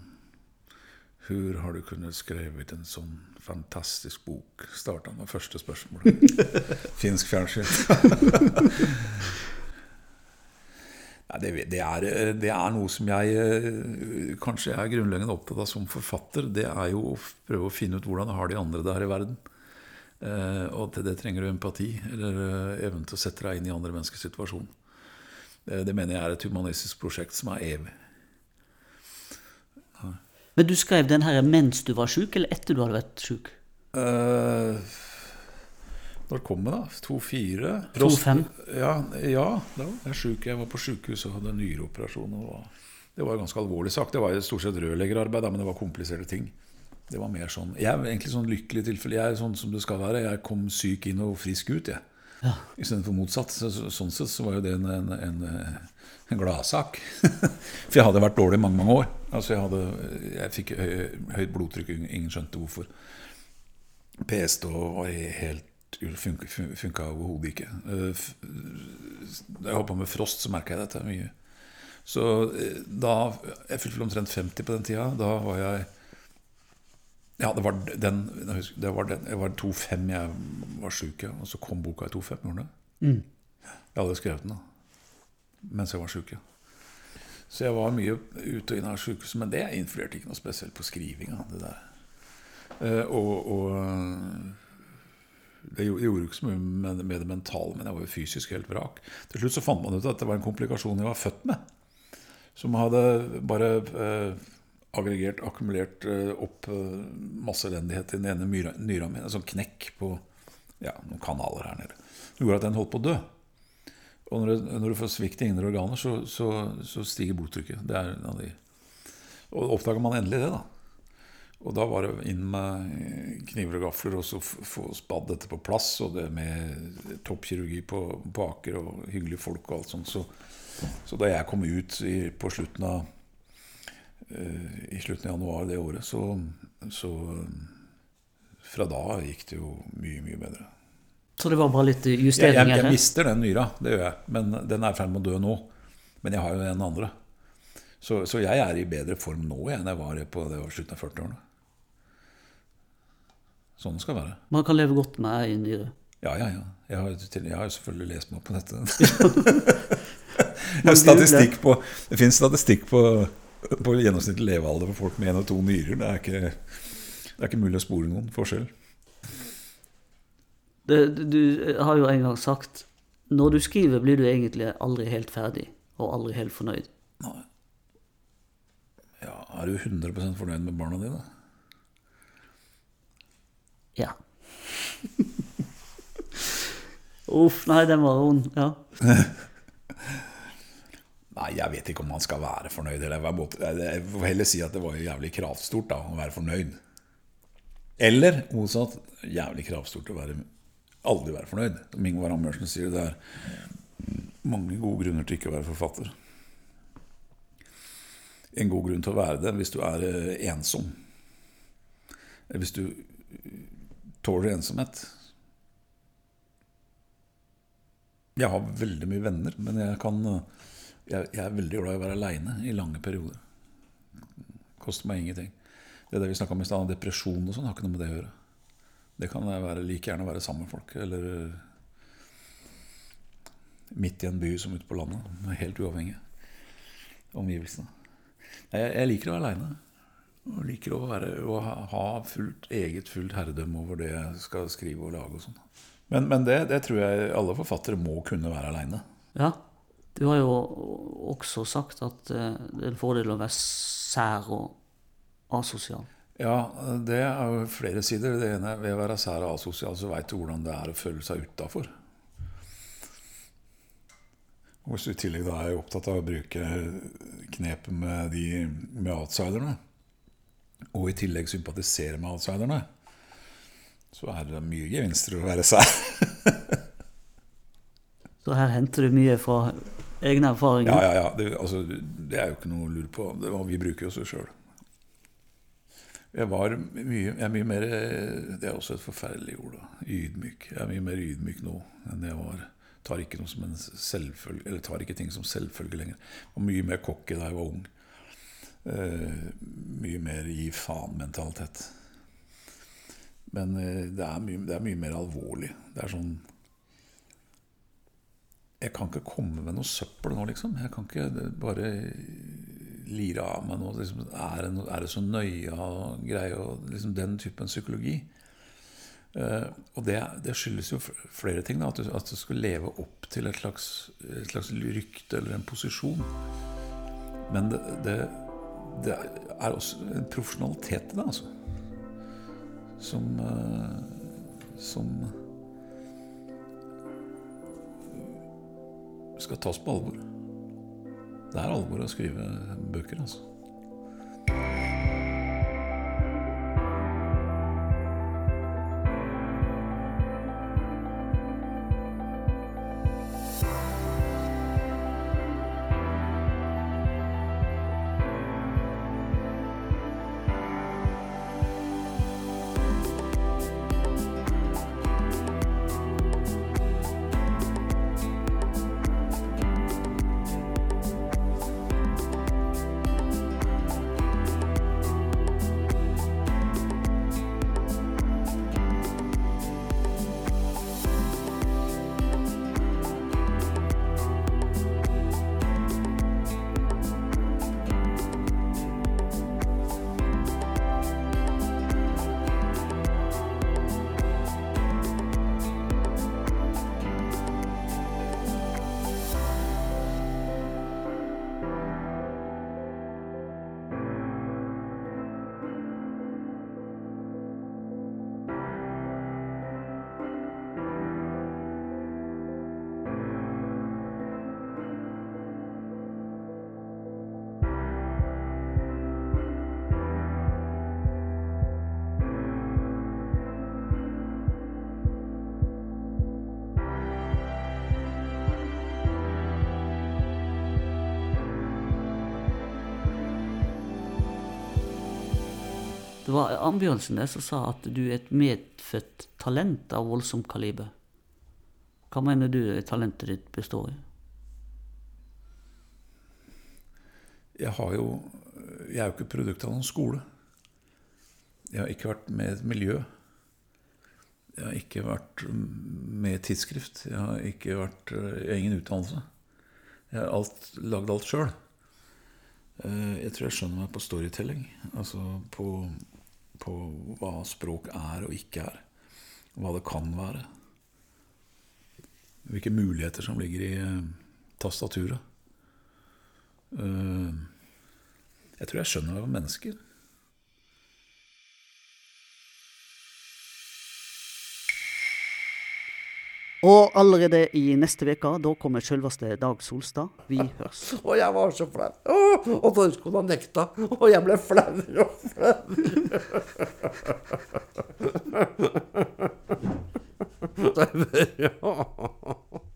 Hvor har du kunnet skrevet en sånn fantastisk bok? Starta han med første spørsmål. [laughs] Finsk fjernsyn. [laughs] Det, det, er, det er noe som jeg eh, kanskje er grunnleggende opptatt av som forfatter. Det er jo å prøve å finne ut hvordan har de andre det her i verden. Eh, og til det trenger du empati, eller eh, evnen til å sette deg inn i andre menneskers situasjon. Det mener jeg er et humanistisk prosjekt som er evig. Men du skrev den her mens du var sjuk, eller etter du hadde vært sjuk? Eh, når kom det, da? 2-4? 2-5. Ja, ja, da var jeg sjuk. Jeg var på sjukehus og hadde nyreoperasjon. Og det var en ganske alvorlig sak. Det var stort sett rørleggerarbeid, men det var kompliserte ting. Det var mer sånn Jeg er egentlig sånn lykkelig tilfelle. Jeg er sånn som det skal være. Jeg kom syk inn og frisk ut, jeg. Ja. Istedenfor motsatt. Så, så, sånn sett så var jo det en, en, en, en gladsak. [laughs] For jeg hadde vært dårlig i mange, mange år. Altså jeg, hadde, jeg fikk høy, høyt blodtrykk, ingen skjønte hvorfor. PST var helt funka, funka overhodet ikke. Eh, Da jeg holdt på med Frost, så merka jeg dette mye. Så eh, da Jeg fylte vel omtrent 50 på den tida. Da var jeg Ja, det var den Det var, den, jeg var 2-5 jeg var sjuk, ja. Og så kom boka i 2-5, gjorde? Mm. Jeg hadde skrevet den da mens jeg var sjuk. Ja. Så jeg var mye ute og inn av sjukehuset. men det influerte ikke noe spesielt på skrivinga. Eh, og, og det gjorde, jo ikke så mye med, det mentale, men jeg var jo fysisk helt vrak. Til slutt så fant man ut at det var en komplikasjon jeg var født med. Som hadde bare eh, aggregert, akkumulert eh, opp eh, masse elendighet i den ene myra, nyra mi. En sånn knekk på ja, noen kanaler her nede. Det gjorde at den holdt på å dø. Og når, du, når du får svikt i indre organer, så, så, så stiger blodtrykket. Det er en av de. Og oppdager man endelig det, da. Og da var det inn med kniver og gafler og så få spadd dette på plass. Og det med toppkirurgi på, på Aker og hyggelige folk og alt sånt. Så, så da jeg kom ut i, på slutten av eh, i slutten av januar det året, så, så Fra da gikk det jo mye, mye bedre. Så det var bare litt Jeg, jeg, justeringer jeg mister den nyra, det gjør jeg. Men den er i ferd med å dø nå. Men jeg har jo den andre. Så, så jeg er i bedre form nå jeg, enn jeg var på det slutten av 40-årene. Sånn skal det være. Man kan leve godt med ei nyre. Ja, ja, ja. Jeg har, jeg har jo selvfølgelig lest meg opp på dette. [laughs] Det har statistikk på, det finnes statistikk på, på gjennomsnittlig levealder for folk med én og to nyrer. Det er, ikke, det er ikke mulig å spore noen forskjell. Det, du har jo en gang sagt når du skriver, blir du egentlig aldri helt ferdig, og aldri helt fornøyd. Nei. Ja, er du 100 fornøyd med barna dine? Ja. Uff, nei, den var vond. Ja. [laughs] Nei, jeg vet ikke om man skal være fornøyd. Jeg får heller si at det var jævlig kravstort da, å være fornøyd. Eller motsatt, jævlig kravstort å være, aldri være fornøyd. Som Ingvar Ambjørnsen sier, det er mange gode grunner til ikke å være forfatter. en god grunn til å være det hvis du er eh, ensom. Hvis du tåler ensomhet. Jeg har veldig mye venner, men jeg, kan, jeg, jeg er veldig glad i å være aleine i lange perioder. Koster meg ingenting. Det er vi snakka om i stad, depresjon og sånn, har ikke noe med det å gjøre. Det kan være like gjerne være sammen med folk, eller midt i en by som ute på landet. Helt uavhengig av omgivelsene. Jeg, jeg liker å være aleine. Og liker å, være, å ha fullt, eget fullt herredømme over det jeg skal skrive og lage. og sånn. Men, men det, det, tror jeg alle forfattere må kunne være aleine. Ja. Du har jo også sagt at eh, det er en fordel å være sær og asosial. Ja, det er jo flere sider. Det ene Ved å være sær og asosial så veit du hvordan det er å føle seg utafor. Og hvis du i tillegg da er opptatt av å bruke knepet med, de, med outsiderne, og i tillegg sympatiserer med outsiderne, så er det mye gevinster å være sær. så her henter du mye fra egne erfaringer? Ja, ja, ja. Det, altså, det er jo ikke noe å lure på. Det, vi bruker jo oss sjøl. Jeg var mye, jeg er mye mer Det er også et forferdelig ord. da, Ydmyk. Jeg er mye mer ydmyk nå enn jeg var tar ikke, noe som en selvfølge, eller tar ikke ting som selvfølge lenger. Og mye mer cocky da jeg var ung. Uh, mye mer gi faen-mentalitet. Men uh, det, er mye, det, er mye, mer alvorlig. Det er sånn Jeg kan ikke komme med noe søppel nå, liksom. Jeg kan ikke bare lire av meg noe. Liksom, er, det, er, det, så nøye og greie og liksom den typen psykologi? Uh, og det, det, skyldes jo flere ting. Da, at, du, at, du, skal leve opp til et slags, et slags rykte eller en posisjon. Men det, det, det, er også en profesjonalitet i det, altså. Som uh, Som skal tas på alvor. Det er alvor å skrive bøker, altså. Det var Ambjørnsen der som sa at du er et medfødt talent av voldsomt kaliber. Hva mener du talentet ditt består i? Jeg har jo Jeg er jo ikke produkt av noen skole. Jeg har ikke vært med et miljø. Jeg har ikke vært med et tidsskrift. Jeg har ikke vært Jeg har ingen utdannelse. Jeg har alt, lagd alt sjøl. Eh, jeg tror jeg skjønner meg på storytelling. Altså på på hva språk er og ikke er. Hva det kan være. Hvilke muligheter som ligger i uh, tastaturet. Uh, jeg tror jeg skjønner på mennesker. Og allerede i neste uke, da kommer selveste Dag Solstad. Vi høres. [laughs] Og jeg var så flau. Og Torskona nekta. Og jeg ble flauere og flauere. [laughs] [laughs]